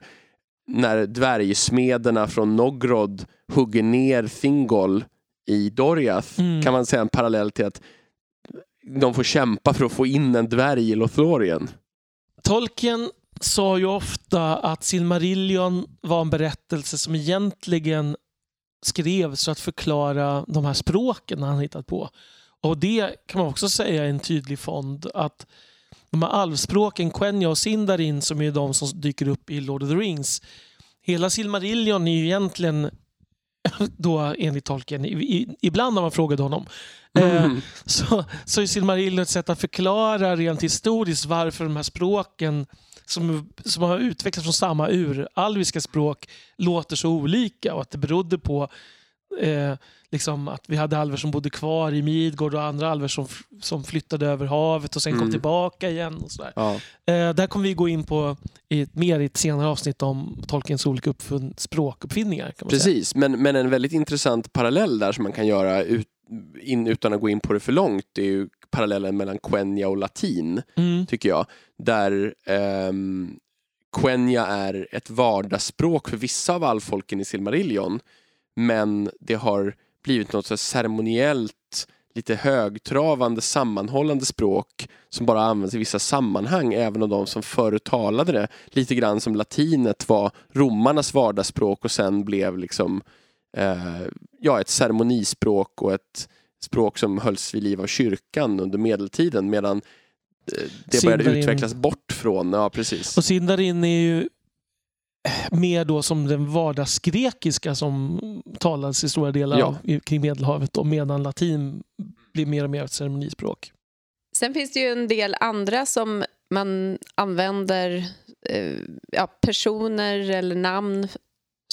när dvärgsmederna från Nogrod hugger ner Thingol i Doriath. Mm. Kan man säga en parallell till att de får kämpa för att få in en dvärg i Lothlorien. Tolkien sa ju ofta att Silmarillion var en berättelse som egentligen skrevs för att förklara de här språken han hittat på. Och det kan man också säga är en tydlig fond. Att de här alvspråken, Quenya och Sindarin, som är de som dyker upp i Lord of the Rings. Hela Silmarillion är ju egentligen, då enligt i, ibland när man frågade honom, eh, Mm. så, så är Silmarillion ett sätt att förklara rent historiskt varför de här språken som, som har utvecklats från samma uralviska språk låter så olika och att det berodde på eh, liksom att vi hade alver som bodde kvar i Midgård och andra alver som, som flyttade över havet och sen kom Mm. tillbaka igen. Och sådär. Ja. Eh, där kommer vi gå in på i mer i ett senare avsnitt om Tolkiens olika uppfunn, språkuppfinningar. Man säga. Precis, men, men en väldigt intressant parallell där som man kan göra ut, in, utan att gå in på det för långt det är ju parallellen mellan Quenya och latin. Mm. tycker jag. Där ehm, Quenya är ett vardagsspråk för vissa av allfolken i Silmarillion. Men det har blivit något så ceremoniellt, lite högtravande, sammanhållande språk som bara används i vissa sammanhang, även av de som förr talade det. Lite grann som latinet var romarnas vardagsspråk och sen blev liksom eh, ja, ett ceremonispråk och ett språk som hölls vid liv av kyrkan under medeltiden medan eh, det började Sindarin. utvecklas bort från, ja precis. Och Sindarin är ju mer då som den vardagsgrekiska som talades i stora delar Ja. av, kring Medelhavet och medan latin blir mer och mer ett ceremonispråk. Sen finns det ju en del andra som man använder, eh, ja, personer eller namn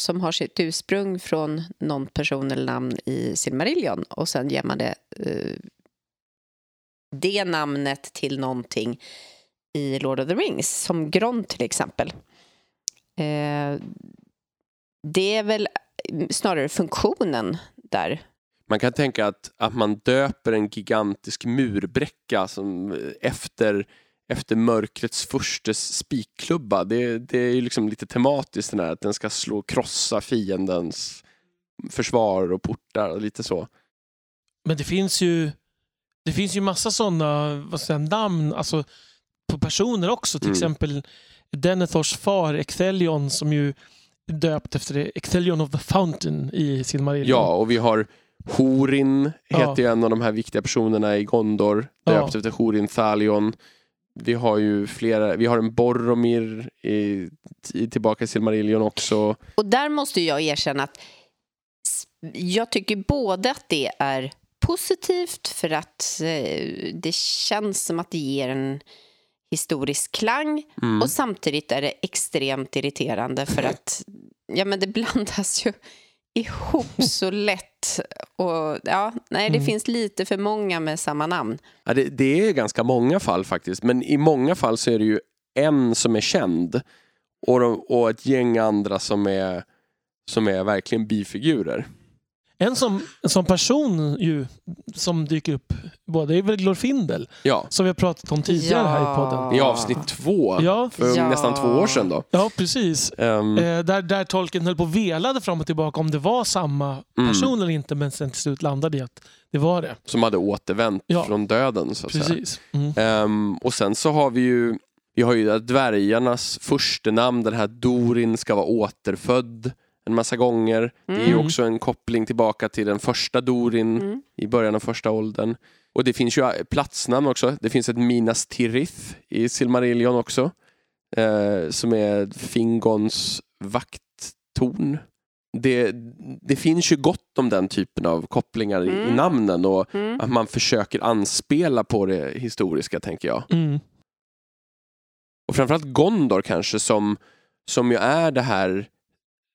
som har sitt ursprung från någon person eller namn i Silmarillion och sen ger man det, eh, det namnet till någonting i Lord of the Rings, som Gron till exempel. Eh, det är väl snarare funktionen där. Man kan tänka att, att man döper en gigantisk murbräcka som, eh, efter, efter mörkrets förstes spikklubba. Det, det är ju liksom lite tematiskt den här, att den ska slå krossa fiendens försvar och portar och lite så. Men det finns ju det finns ju massa sådana namn alltså, på personer också. Till Mm. exempel Denethors far Ecthelion som ju döpt efter det. Ecthelion of the Fountain i Silmarillion. Ja, och vi har Horin, Ja. heter ju en av de här viktiga personerna i Gondor, Ja. döpt efter Horin Thalion. Vi har ju flera, vi har en Boromir i, i, tillbaka i Silmarillion också. Och där måste jag erkänna att jag tycker både att det är positivt för att eh, det känns som att det ger en historisk klang Mm. och samtidigt är det extremt irriterande för att ja, men det blandas ju ihop så lätt. Och, ja, nej, det Mm. finns lite för många med samma namn. Ja, det, det är ganska många fall faktiskt, men i många fall så är det ju en som är känd och, de, och ett gäng andra som är, som är verkligen bifigurer. En som, som person ju, som dyker upp både är väl Glorfindel, Ja, som vi har pratat om tidigare här i podden. i avsnitt två Ja. för Ja. nästan två år sedan då. Ja, precis. Ehm, Eh, där, där tolken höll på och velade fram och tillbaka om det var samma Mm. person eller inte, men sen till slut landade i att det var det. som hade återvänt Ja. från döden så att säga. Precis. Mm. Ehm, och sen så har vi ju vi har ju dvärgarnas första namn, den här Dorin ska vara återfödd en massa gånger. Det är ju Mm. också en koppling tillbaka till den första Dorin Mm. i början av första åldern. Och det finns ju eh, platsnamn också. Det finns ett Minas Tirith i Silmarillion också. Eh, som är Fingons vakttorn. Det, det finns ju gott om den typen av kopplingar i, i Mm. namnen och Mm. att man försöker anspela på det historiska tänker jag. Mm. Och framförallt Gondor kanske som, som ju är det här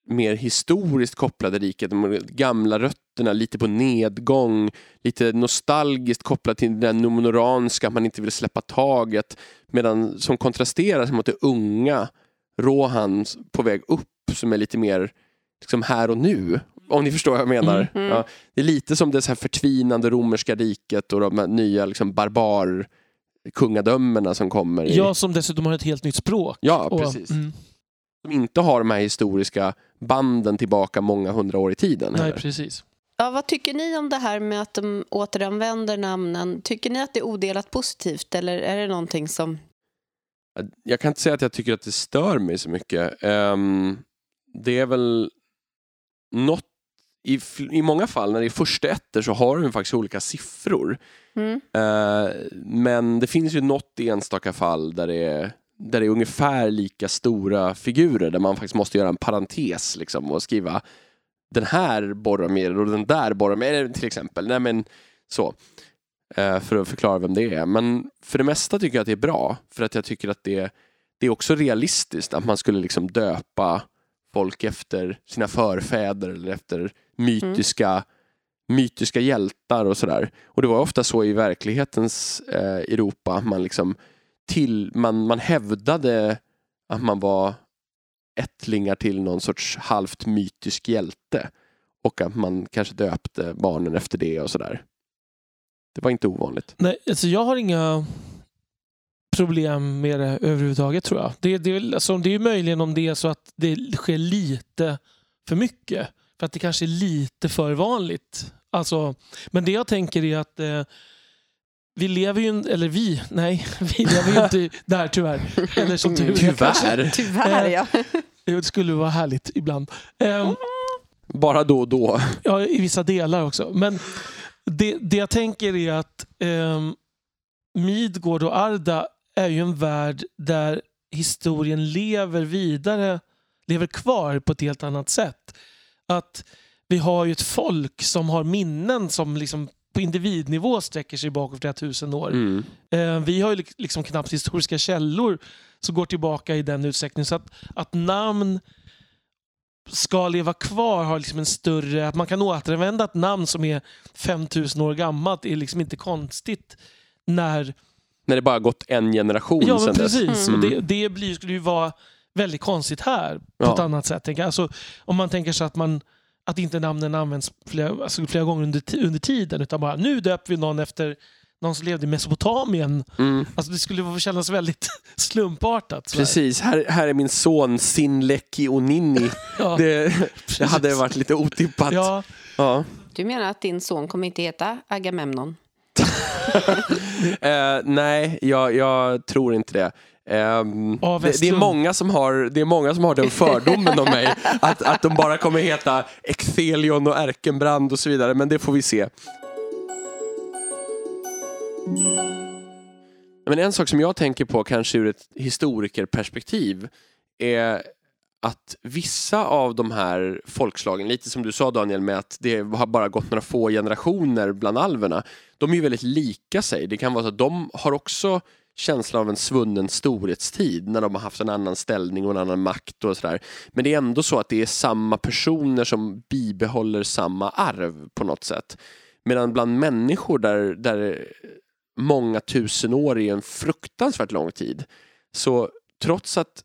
mer historiskt kopplade riket, de gamla rötterna, lite på nedgång, lite nostalgiskt kopplat till det nomonoranska, att man inte vill släppa taget, medan som kontrasterar mot det unga Rohan på väg upp som är lite mer liksom här och nu. Om ni förstår vad jag menar. Mm. Ja, det är lite som det så här förtvinande romerska riket och de nya liksom barbar kungadömena som kommer. I, Ja, som dessutom har ett helt nytt språk. ja Och- precis. Mm. Som inte har de här historiska banden tillbaka många hundra år i tiden. Nej, heller. precis. Ja, vad tycker ni om det här med att de återanvänder namnen? Tycker ni att det är odelat positivt eller är det någonting som... Jag kan inte säga att jag tycker att det stör mig så mycket. Ehm, det är väl något i, I många fall när det är första ettor så har de faktiskt olika siffror. Mm. Eh, men det finns ju något enstaka fall där det är där det är ungefär lika stora figurer där man faktiskt måste göra en parentes liksom, och skriva den här Boromir och den där Boromir till exempel. Nej, men, så. Eh, för att förklara vem det är. Men för det mesta tycker jag att det är bra. För att jag tycker att det, det är också realistiskt att man skulle liksom döpa folk efter sina förfäder eller efter mytiska, mytiska hjältar och sådär. Och det var ofta så i verklighetens eh, Europa. Man, liksom till, man, man hävdade att man var ättlingar till någon sorts halvt mytisk hjälte. Och att man kanske döpte barnen efter det och sådär. Det var inte ovanligt. Nej, alltså jag har inga problem med det överhuvudtaget tror jag. Det, det, är alltså, det är möjligen om det är så att det sker lite för mycket. För att det kanske är lite för vanligt. Alltså, men det jag tänker är att eh, vi lever ju, eller vi, nej, vi lever ju inte där tyvärr. Eller som tur. Tyvärr. Tyvärr, Eh, ja. Det skulle vara härligt ibland. Ehm, Bara då och då. Ja, i vissa delar också. Men det, det jag tänker är att um, Midgård och Arda är ju en värld där historien lever vidare, lever kvar på ett helt annat sätt. Att vi har ju ett folk som har minnen som liksom på individnivå sträcker sig bakåt flera tusen år. Mm. Eh, vi har ju lik- liksom knappt historiska källor som går tillbaka i den utsträckningen. Så att, att namn ska leva kvar har liksom en större... Att man kan återanvända ett namn som är 5000 år gammalt är liksom inte konstigt när... När det bara gått en generation Ja, sedan dess. precis. Mm. Det, det blir, skulle ju vara väldigt konstigt här på Ja. ett annat sätt. Alltså, om man tänker sig att man att inte namnen används flera, alltså flera gånger under, under tiden utan bara nu döper vi någon efter någon som levde i Mesopotamien. Mm. Alltså det skulle kännas väldigt slumpartat. Precis, här, här är min son Sinleki Onini. Ja, Det, det hade varit lite otippat. ja, Ja. Du menar att din son kommer inte heta Agamemnon? Eh, nej, jag, jag tror inte det. Ehm, Ja, det, det, är många som har, det är många som har den fördomen om mig. Att, att de bara kommer heta Exelion och Erkenbrand och så vidare. Men det får vi se. Men en sak som jag tänker på kanske ur ett historikerperspektiv är att vissa av de här folkslagen, lite som du sa Daniel med att det har bara gått några få generationer bland alverna, de är ju väldigt lika sig. Det kan vara så att de har också känslan av en svunnen storhetstid när de har haft en annan ställning och en annan makt och sådär. Men det är ändå så att det är samma personer som bibehåller samma arv på något sätt. Medan bland människor där, där många tusen år är en fruktansvärt lång tid. Så trots att,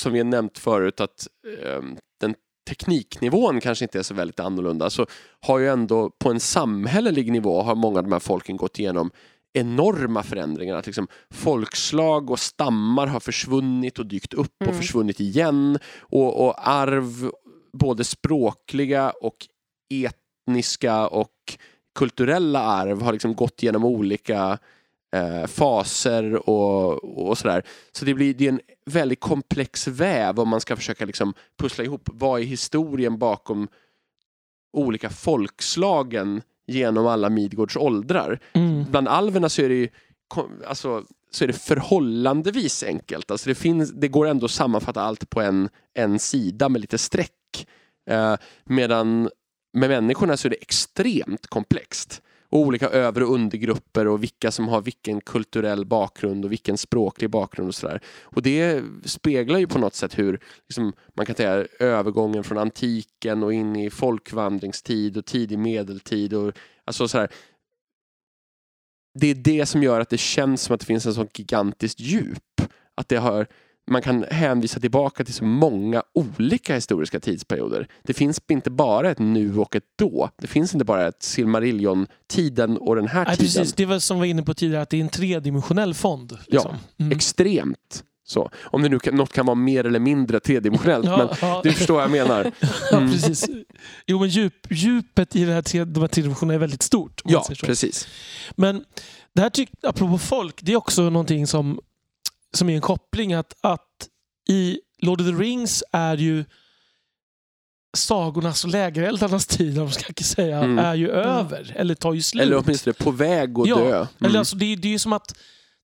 som vi har nämnt förut, att eh, den tekniknivån kanske inte är så väldigt annorlunda så har ju ändå på en samhällelig nivå har många av de här folken gått igenom enorma förändringar. Att liksom folkslag och stammar har försvunnit och dykt upp och Mm. försvunnit igen. Och, och arv, både språkliga och etniska och kulturella arv har liksom gått genom olika eh, faser och, och sådär. Så det blir det är en väldigt komplex väv om man ska försöka liksom pussla ihop vad är historien bakom olika folkslagen genom alla Midgårds åldrar. Mm. Bland alverna så är det ju alltså, så är det förhållandevis enkelt. Alltså det, finns, det går ändå att sammanfatta allt på en, en sida med lite streck. Eh, medan med människorna så är det extremt komplext. Och olika över och undergrupper och vilka som har vilken kulturell bakgrund och vilken språklig bakgrund och sådär. Och det speglar ju på något sätt hur liksom, man kan säga övergången från antiken och in i folkvandringstid och tidig medeltid och alltså sådär. Det är det som gör att det känns som att det finns en sån gigantiskt djup. Att det har man kan hänvisa tillbaka till så många olika historiska tidsperioder. Det finns inte bara ett nu och ett då. Det finns inte bara ett Silmarillion-tiden och den här Nej, tiden. precis. Det var som vi var inne på tidigare, att det är en tredimensionell fond. Liksom. Mm. Extremt så. Om det nu kan, något kan vara mer eller mindre tredimensionellt. men Ja, ja. du förstår vad jag menar. ja, Mm. precis. Jo, men djup, djupet i det här tre, de här tre dimensionerna är väldigt stort. Ja, precis. Men det här, tyck, apropå folk, det är också någonting som, som är en koppling. Att, att i Lord of the Rings är ju sagornas och lägereldarnas tid, om man ska säga, Mm. är ju över. Eller tar ju slut. Eller åtminstone på väg att Ja, dö. Mm. Eller alltså, det, är- det är ju som att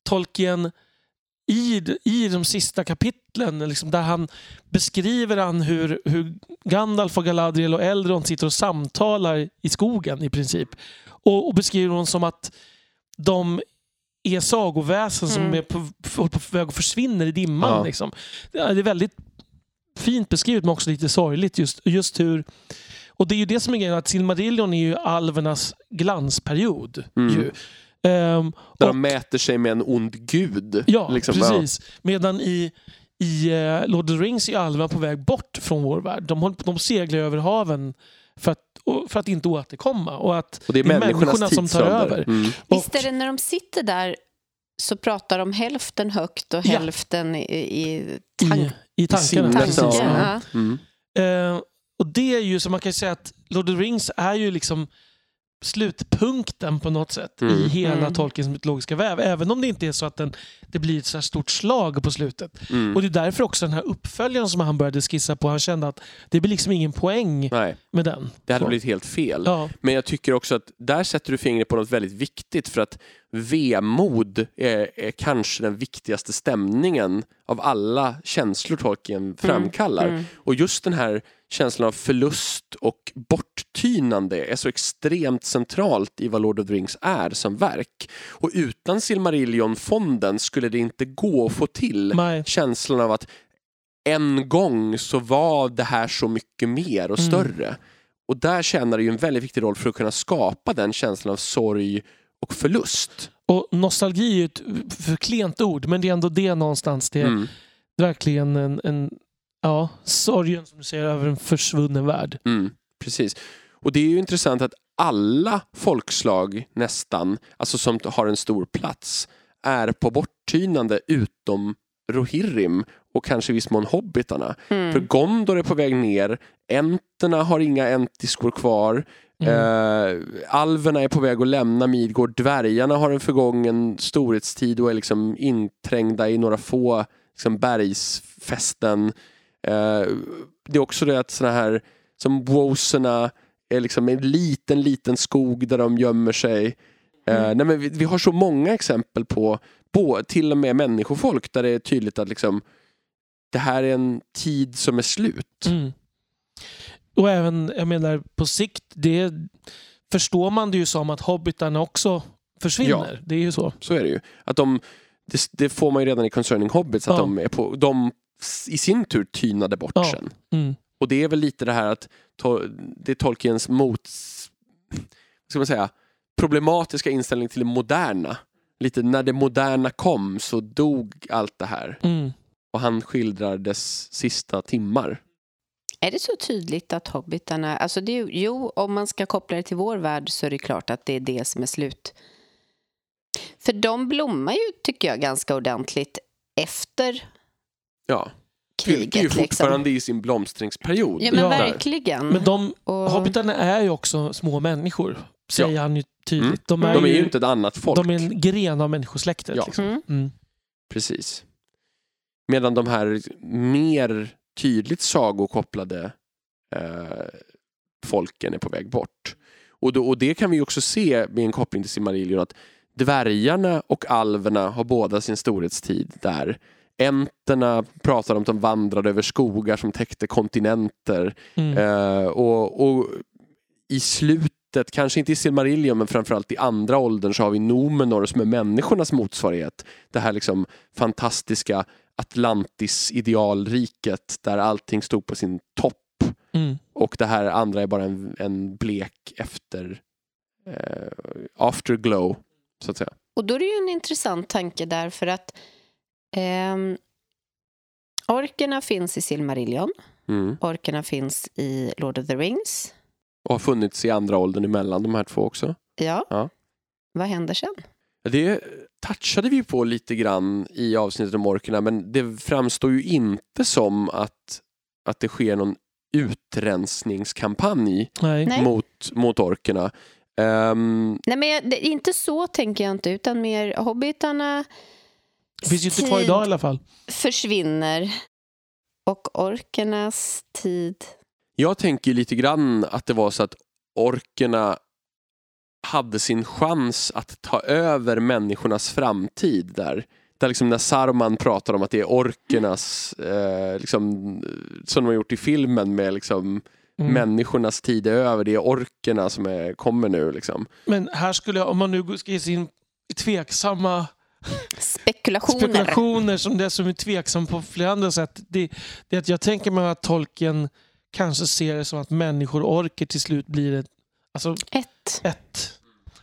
Tolkien i, i de sista kapitlen, liksom, där han beskriver han hur, hur Gandalf och Galadriel och Elrond sitter och samtalar i skogen i princip. Och, och beskriver dem som att de är sagoväsen som Mm. är på, på, på väg att försvinna i dimman. Ja. Liksom. Det är väldigt fint beskrivet men också lite sorgligt. Just, just hur... Och det är ju det som är grejen, att Silmarillion är ju alvernas glansperiod. Mm. Ju. Ehm, Där och- de mäter sig med en ond gud. Ja, Liksom, precis. Medan i, i eh, Lord of the Rings är alverna på väg bort från vår värld. De, håller, de seglar över haven för att, för att inte återkomma. Och att Och det är människornas som tar över. Mm. Visst är det när de sitter där så pratar de hälften högt och Ja. hälften i, i tank, I, I tankarna. sinnet, precis. ja. tanken. Ja. Ja. Mm. Eh, och det är ju som man kan säga att Lord of the Rings är ju liksom slutpunkten på något sätt Mm. i hela Mm. Tolkiens mytologiska väv. Även om det inte är så att den, det blir ett så här stort slag på slutet. Mm. Och det är därför också den här uppföljaren som han började skissa på, han kände att det blir liksom ingen poäng Nej, med den. det hade Så. blivit helt fel. Ja, Men jag tycker också att där sätter du fingret på något väldigt viktigt för att vemod är, är kanske den viktigaste stämningen av alla känslor Tolkien framkallar. mm. Och just den här känslan av förlust och borttynande är så extremt centralt i vad Lord of the Rings är som verk. Och utan Silmarillion-fonden skulle det inte gå att få till nej. känslan av att en gång så var det här så mycket mer och Mm. större. Och där tjänar det ju en väldigt viktig roll för att kunna skapa den känslan av sorg och förlust. Och nostalgi är ju ett för klent ord, men det är ändå det någonstans. Det är Mm. verkligen en, en ja, sorgen som du säger över en försvunnen värld. Mm, precis. Och det är ju intressant att alla folkslag nästan, alltså som har en stor plats, är på borttynande utom Rohirrim och kanske i viss mån hobbitarna. Mm. För Gondor är på väg ner, enterna har inga entiskor kvar, Mm. eh, alverna är på väg att lämna Midgård, dvärgarna har en förgången storhetstid och är liksom inträngda i några få liksom, bergsfästen. Eh, det är också det att såna här som woserna är liksom en liten, liten skog där de gömmer sig. Eh, Mm. nej, men vi, vi har så många exempel på, på till och med människofolk där det är tydligt att liksom, det här är en tid som är slut. Mm. Och även, jag menar på sikt, det förstår man det ju som att hobbitarna också försvinner. Det är ju så. Så är det ju. Att de, det, det får man ju redan i Concerning Hobbits, att Ja. de, är på, de i sin tur tynade bort Ja. sen. Mm. Och det är väl lite det här att to- det är Tolkiens mot, ska man säga, problematiska inställning till det moderna. Lite när det moderna kom så dog allt det här Mm. och han skildrar dess sista timmar. Är det så tydligt att hobbitarna... Alltså det är, ju- jo, om man ska koppla det till vår värld så är det klart att det är det som är slut. För de blommar ju, tycker jag, ganska ordentligt efter Ja. kriget. Fylke är ju liksom. fortfarande i sin blomstringsperiod. Ja, men Ja. verkligen. Men de Och- hobbitarna är ju också små människor, säger han ju tydligt. Mm. De, är De är ju, ju inte ett annat folk. de är en gren av människosläktet. Ja. Liksom. Mm. Mm. Precis. Medan de här mer tydligt sagokopplade eh, folken är på väg bort. Och, då, och det kan vi också se med en koppling till Silmarillion att dvärgarna och alverna har båda sin storhetstid där. Enterna pratar om att de vandrade över skogar som täckte kontinenter. Mm. Eh, och, och i slutet, kanske inte i Silmarillion men framförallt i andra åldern så har vi Nomenor som är människornas motsvarighet. Det här liksom fantastiska Atlantis-idealriket där allting stod på sin topp Mm. och det här andra är bara en, en blek efter eh, afterglow så att säga. Och då är det ju en intressant tanke där för att ehm, orkerna finns i Silmarillion, Mm. orkerna finns i Lord of the Rings. Och har funnits i andra åldern emellan de här två också. Ja. Ja. Vad händer sen? Det touchade vi på lite grann i avsnittet om orkerna men det framstår ju inte som att, att det sker någon utrensningskampanj Nej. Mot, mot orkerna. Ehm, Nej, men jag- det, inte så tänker jag inte, utan mer hobbitarna Det finns ju inte kvar idag i alla fall. försvinner och orkernas tid... jag tänker lite grann att det var så att orkerna hade sin chans att ta över människornas framtid där. Där liksom när Saruman pratar om att det är orkernas, eh, liksom, som de har gjort i filmen med liksom, Mm. människornas tid är över, det är orkerna som är, kommer nu. Liksom. Men här skulle jag, om man nu ska ge sig in i tveksamma Spekulationer. spekulationer som dessutom är tveksam på flera andra sätt. Det, det att jag tänker mig att tolken kanske ser det som att människor orker till slut blir ett, alltså Ett. ett.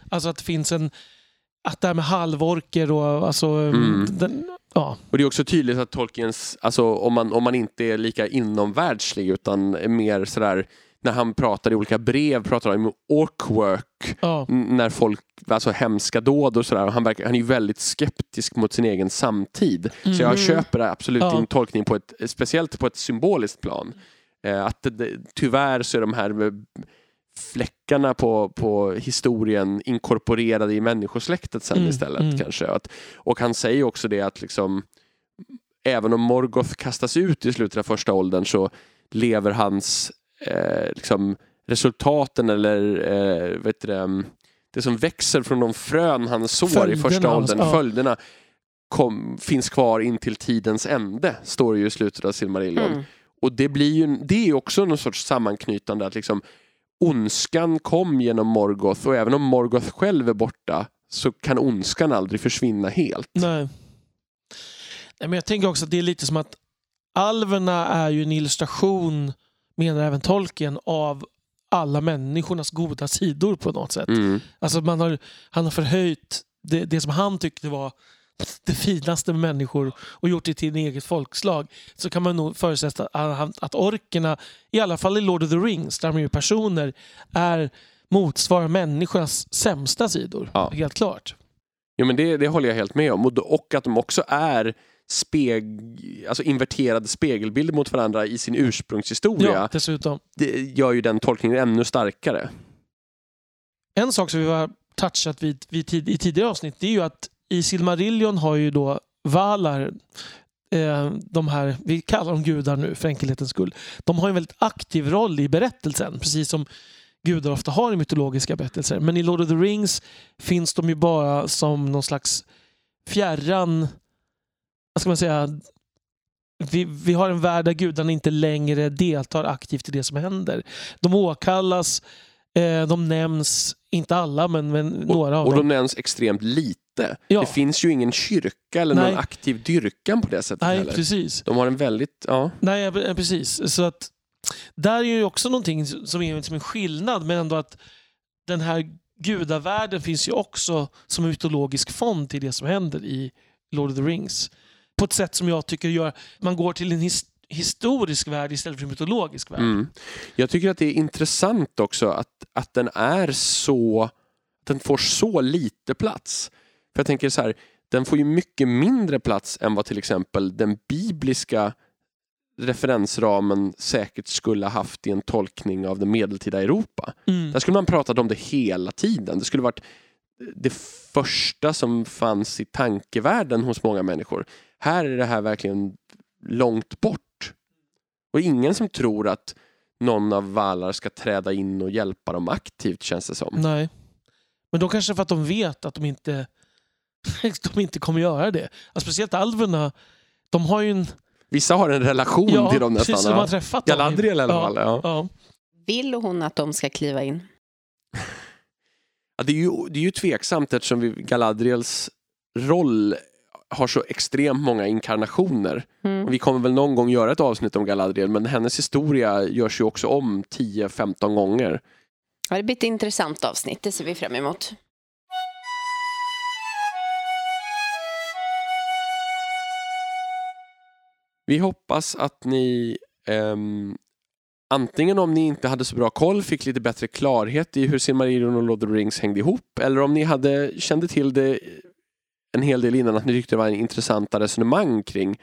Alltså att det finns en, att det här med halvorker och alltså, Mm. den, ja. Och det är också tydligt att Tolkiens, alltså om man, om man inte är lika inomvärldslig utan är mer sådär, när han pratar i olika brev pratar han om orkwork, ja. när folk, alltså hemska dåd och sådär. Han, verkar, han är ju väldigt skeptisk mot sin egen samtid. Så jag Mm. köper absolut Ja. din tolkning, på ett, speciellt på ett symboliskt plan. Eh, att det, det, tyvärr så är de här eh, fläckarna på, på historien inkorporerade i människosläktet sen Mm, istället mm. kanske. Att, och han säger också det att liksom även om Morgoth kastas ut i slutet av första åldern så lever hans eh, liksom, resultaten eller eh, vet det, det som växer från de frön han sår i Följderna första av- åldern, ja. följderna kom, finns kvar in till tidens ände, står det ju i slutet av Silmarillion. Mm. Och det blir ju det är också någon sorts sammanknytande att liksom ondskan kom genom Morgoth och även om Morgoth själv är borta så kan ondskan aldrig försvinna helt. Nej. Nej, men jag tänker också att det är lite som att alverna är ju en illustration, menar även tolken, av alla människornas goda sidor på något sätt. Mm. Alltså man har, han har förhöjt det, det som han tyckte var det finaste med människor och gjort det till en eget folkslag. Så kan man nog förutsätta att, att orkerna, i alla fall i Lord of the Rings, där de är personer, är motsvarar människornas sämsta sidor. Ja. Helt klart. Jo, men det, det håller jag helt med om. Och att de också är speg, alltså inverterade spegelbilder mot varandra i sin ursprungshistoria. Ja, dessutom. Det gör ju den tolkningen ännu starkare. En sak som vi har touchat vid, vid tid, i tidigare avsnitt det är ju att i Silmarillion har ju då Valar, eh, de här, vi kallar dem gudar nu för enkelhetens skull, de har en väldigt aktiv roll i berättelsen, precis som gudar ofta har i mytologiska berättelser. Men i Lord of the Rings finns de ju bara som någon slags fjärran, vad ska man säga, vi, vi har en värld där gudarna inte längre deltar aktivt i det som händer. De åkallas, eh, de nämns, inte alla men, men några av Och dem. de nämns extremt lite. Ja. Det finns ju ingen kyrka eller Nej. någon aktiv dyrkan på det sättet Nej, heller. precis. De har en väldigt, ja. Nej, ja, pre- precis. Så att där är ju också någonting som är som en skillnad, men ändå att den här gudavärlden finns ju också som en mytologisk fond till det som händer i Lord of the Rings. På ett sätt som jag tycker gör man går till en his- historisk värld istället för mytologisk värld. Mm. Jag tycker att det är intressant också att, att den är så den får så lite plats. För jag tänker så här, den får ju mycket mindre plats än vad till exempel den bibliska referensramen säkert skulle ha haft i en tolkning av det medeltida Europa. Mm. Där skulle man pratat om det hela tiden. Det skulle varit det första som fanns i tankevärlden hos många människor. Här är det här verkligen långt bort. Och ingen som tror att någon av Valar ska träda in och hjälpa dem aktivt känns det som. Nej. Men då kanske för att de vet att de inte, de inte kommer göra det. Alltså, speciellt alverna, de har ju en... Vissa har en relation Ja, till dem nästan. precis som har träffat dem. Galadriel i alla Ja, fall. Ja. Ja. Vill hon att de ska kliva in? Ja, det, är ju, det är ju tveksamt eftersom vi, Galadriels roll har så extremt många inkarnationer. Mm. Vi kommer väl någon gång göra ett avsnitt om Galadriel men hennes historia görs ju också om 10-15 gånger. Ja, det blir ett intressant avsnitt, det ser vi fram emot. Vi hoppas att ni ehm, antingen om ni inte hade så bra koll fick lite bättre klarhet i hur Silmarillion och Lord of the Rings hängde ihop eller om ni hade kände till det en hel del innan att ni tyckte det var en intressanta resonemang kring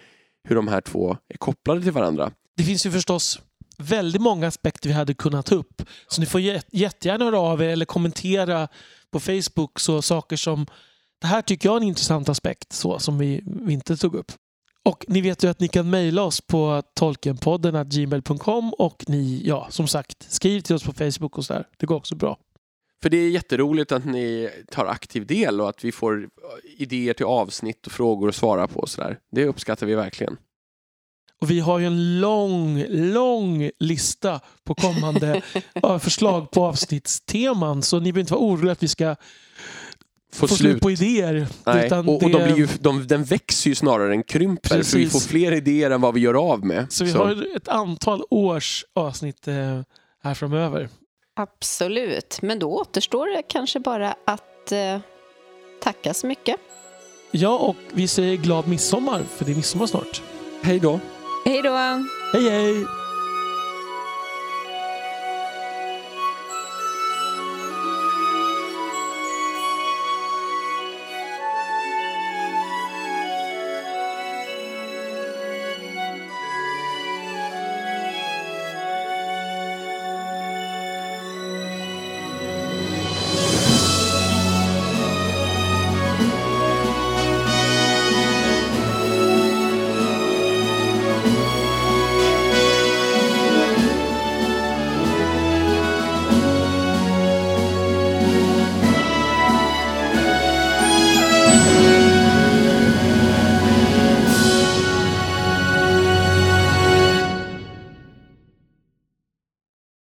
hur de här två är kopplade till varandra. Det finns ju förstås väldigt många aspekter vi hade kunnat ta upp. Så ni får jättegärna höra av er eller kommentera på Facebook så saker som det här tycker jag är en intressant aspekt så som vi, vi inte tog upp. Och ni vet ju att ni kan mejla oss på tolkenpodden gmail.com och ni, ja som sagt, skriv till oss på Facebook och sådär. Det går också bra. För det är jätteroligt att ni tar aktiv del och att vi får idéer till avsnitt och frågor att svara på och sådär. Det uppskattar vi verkligen. Och vi har ju en lång, lång lista på kommande förslag på avsnittsteman. Så ni behöver inte vara oroliga att vi ska Få, få slut. slut på idéer. Nej. Utan och och de det- blir ju, de, den växer ju snarare än krymper för vi Precis. får fler idéer än vad vi gör av med. Så vi har ett antal års avsnitt eh, här framöver. Absolut, men då återstår det kanske bara att eh, tacka så mycket. Ja, och vi säger glad midsommar, för det är midsommar snart. Hej då! Hej då! Hej hej!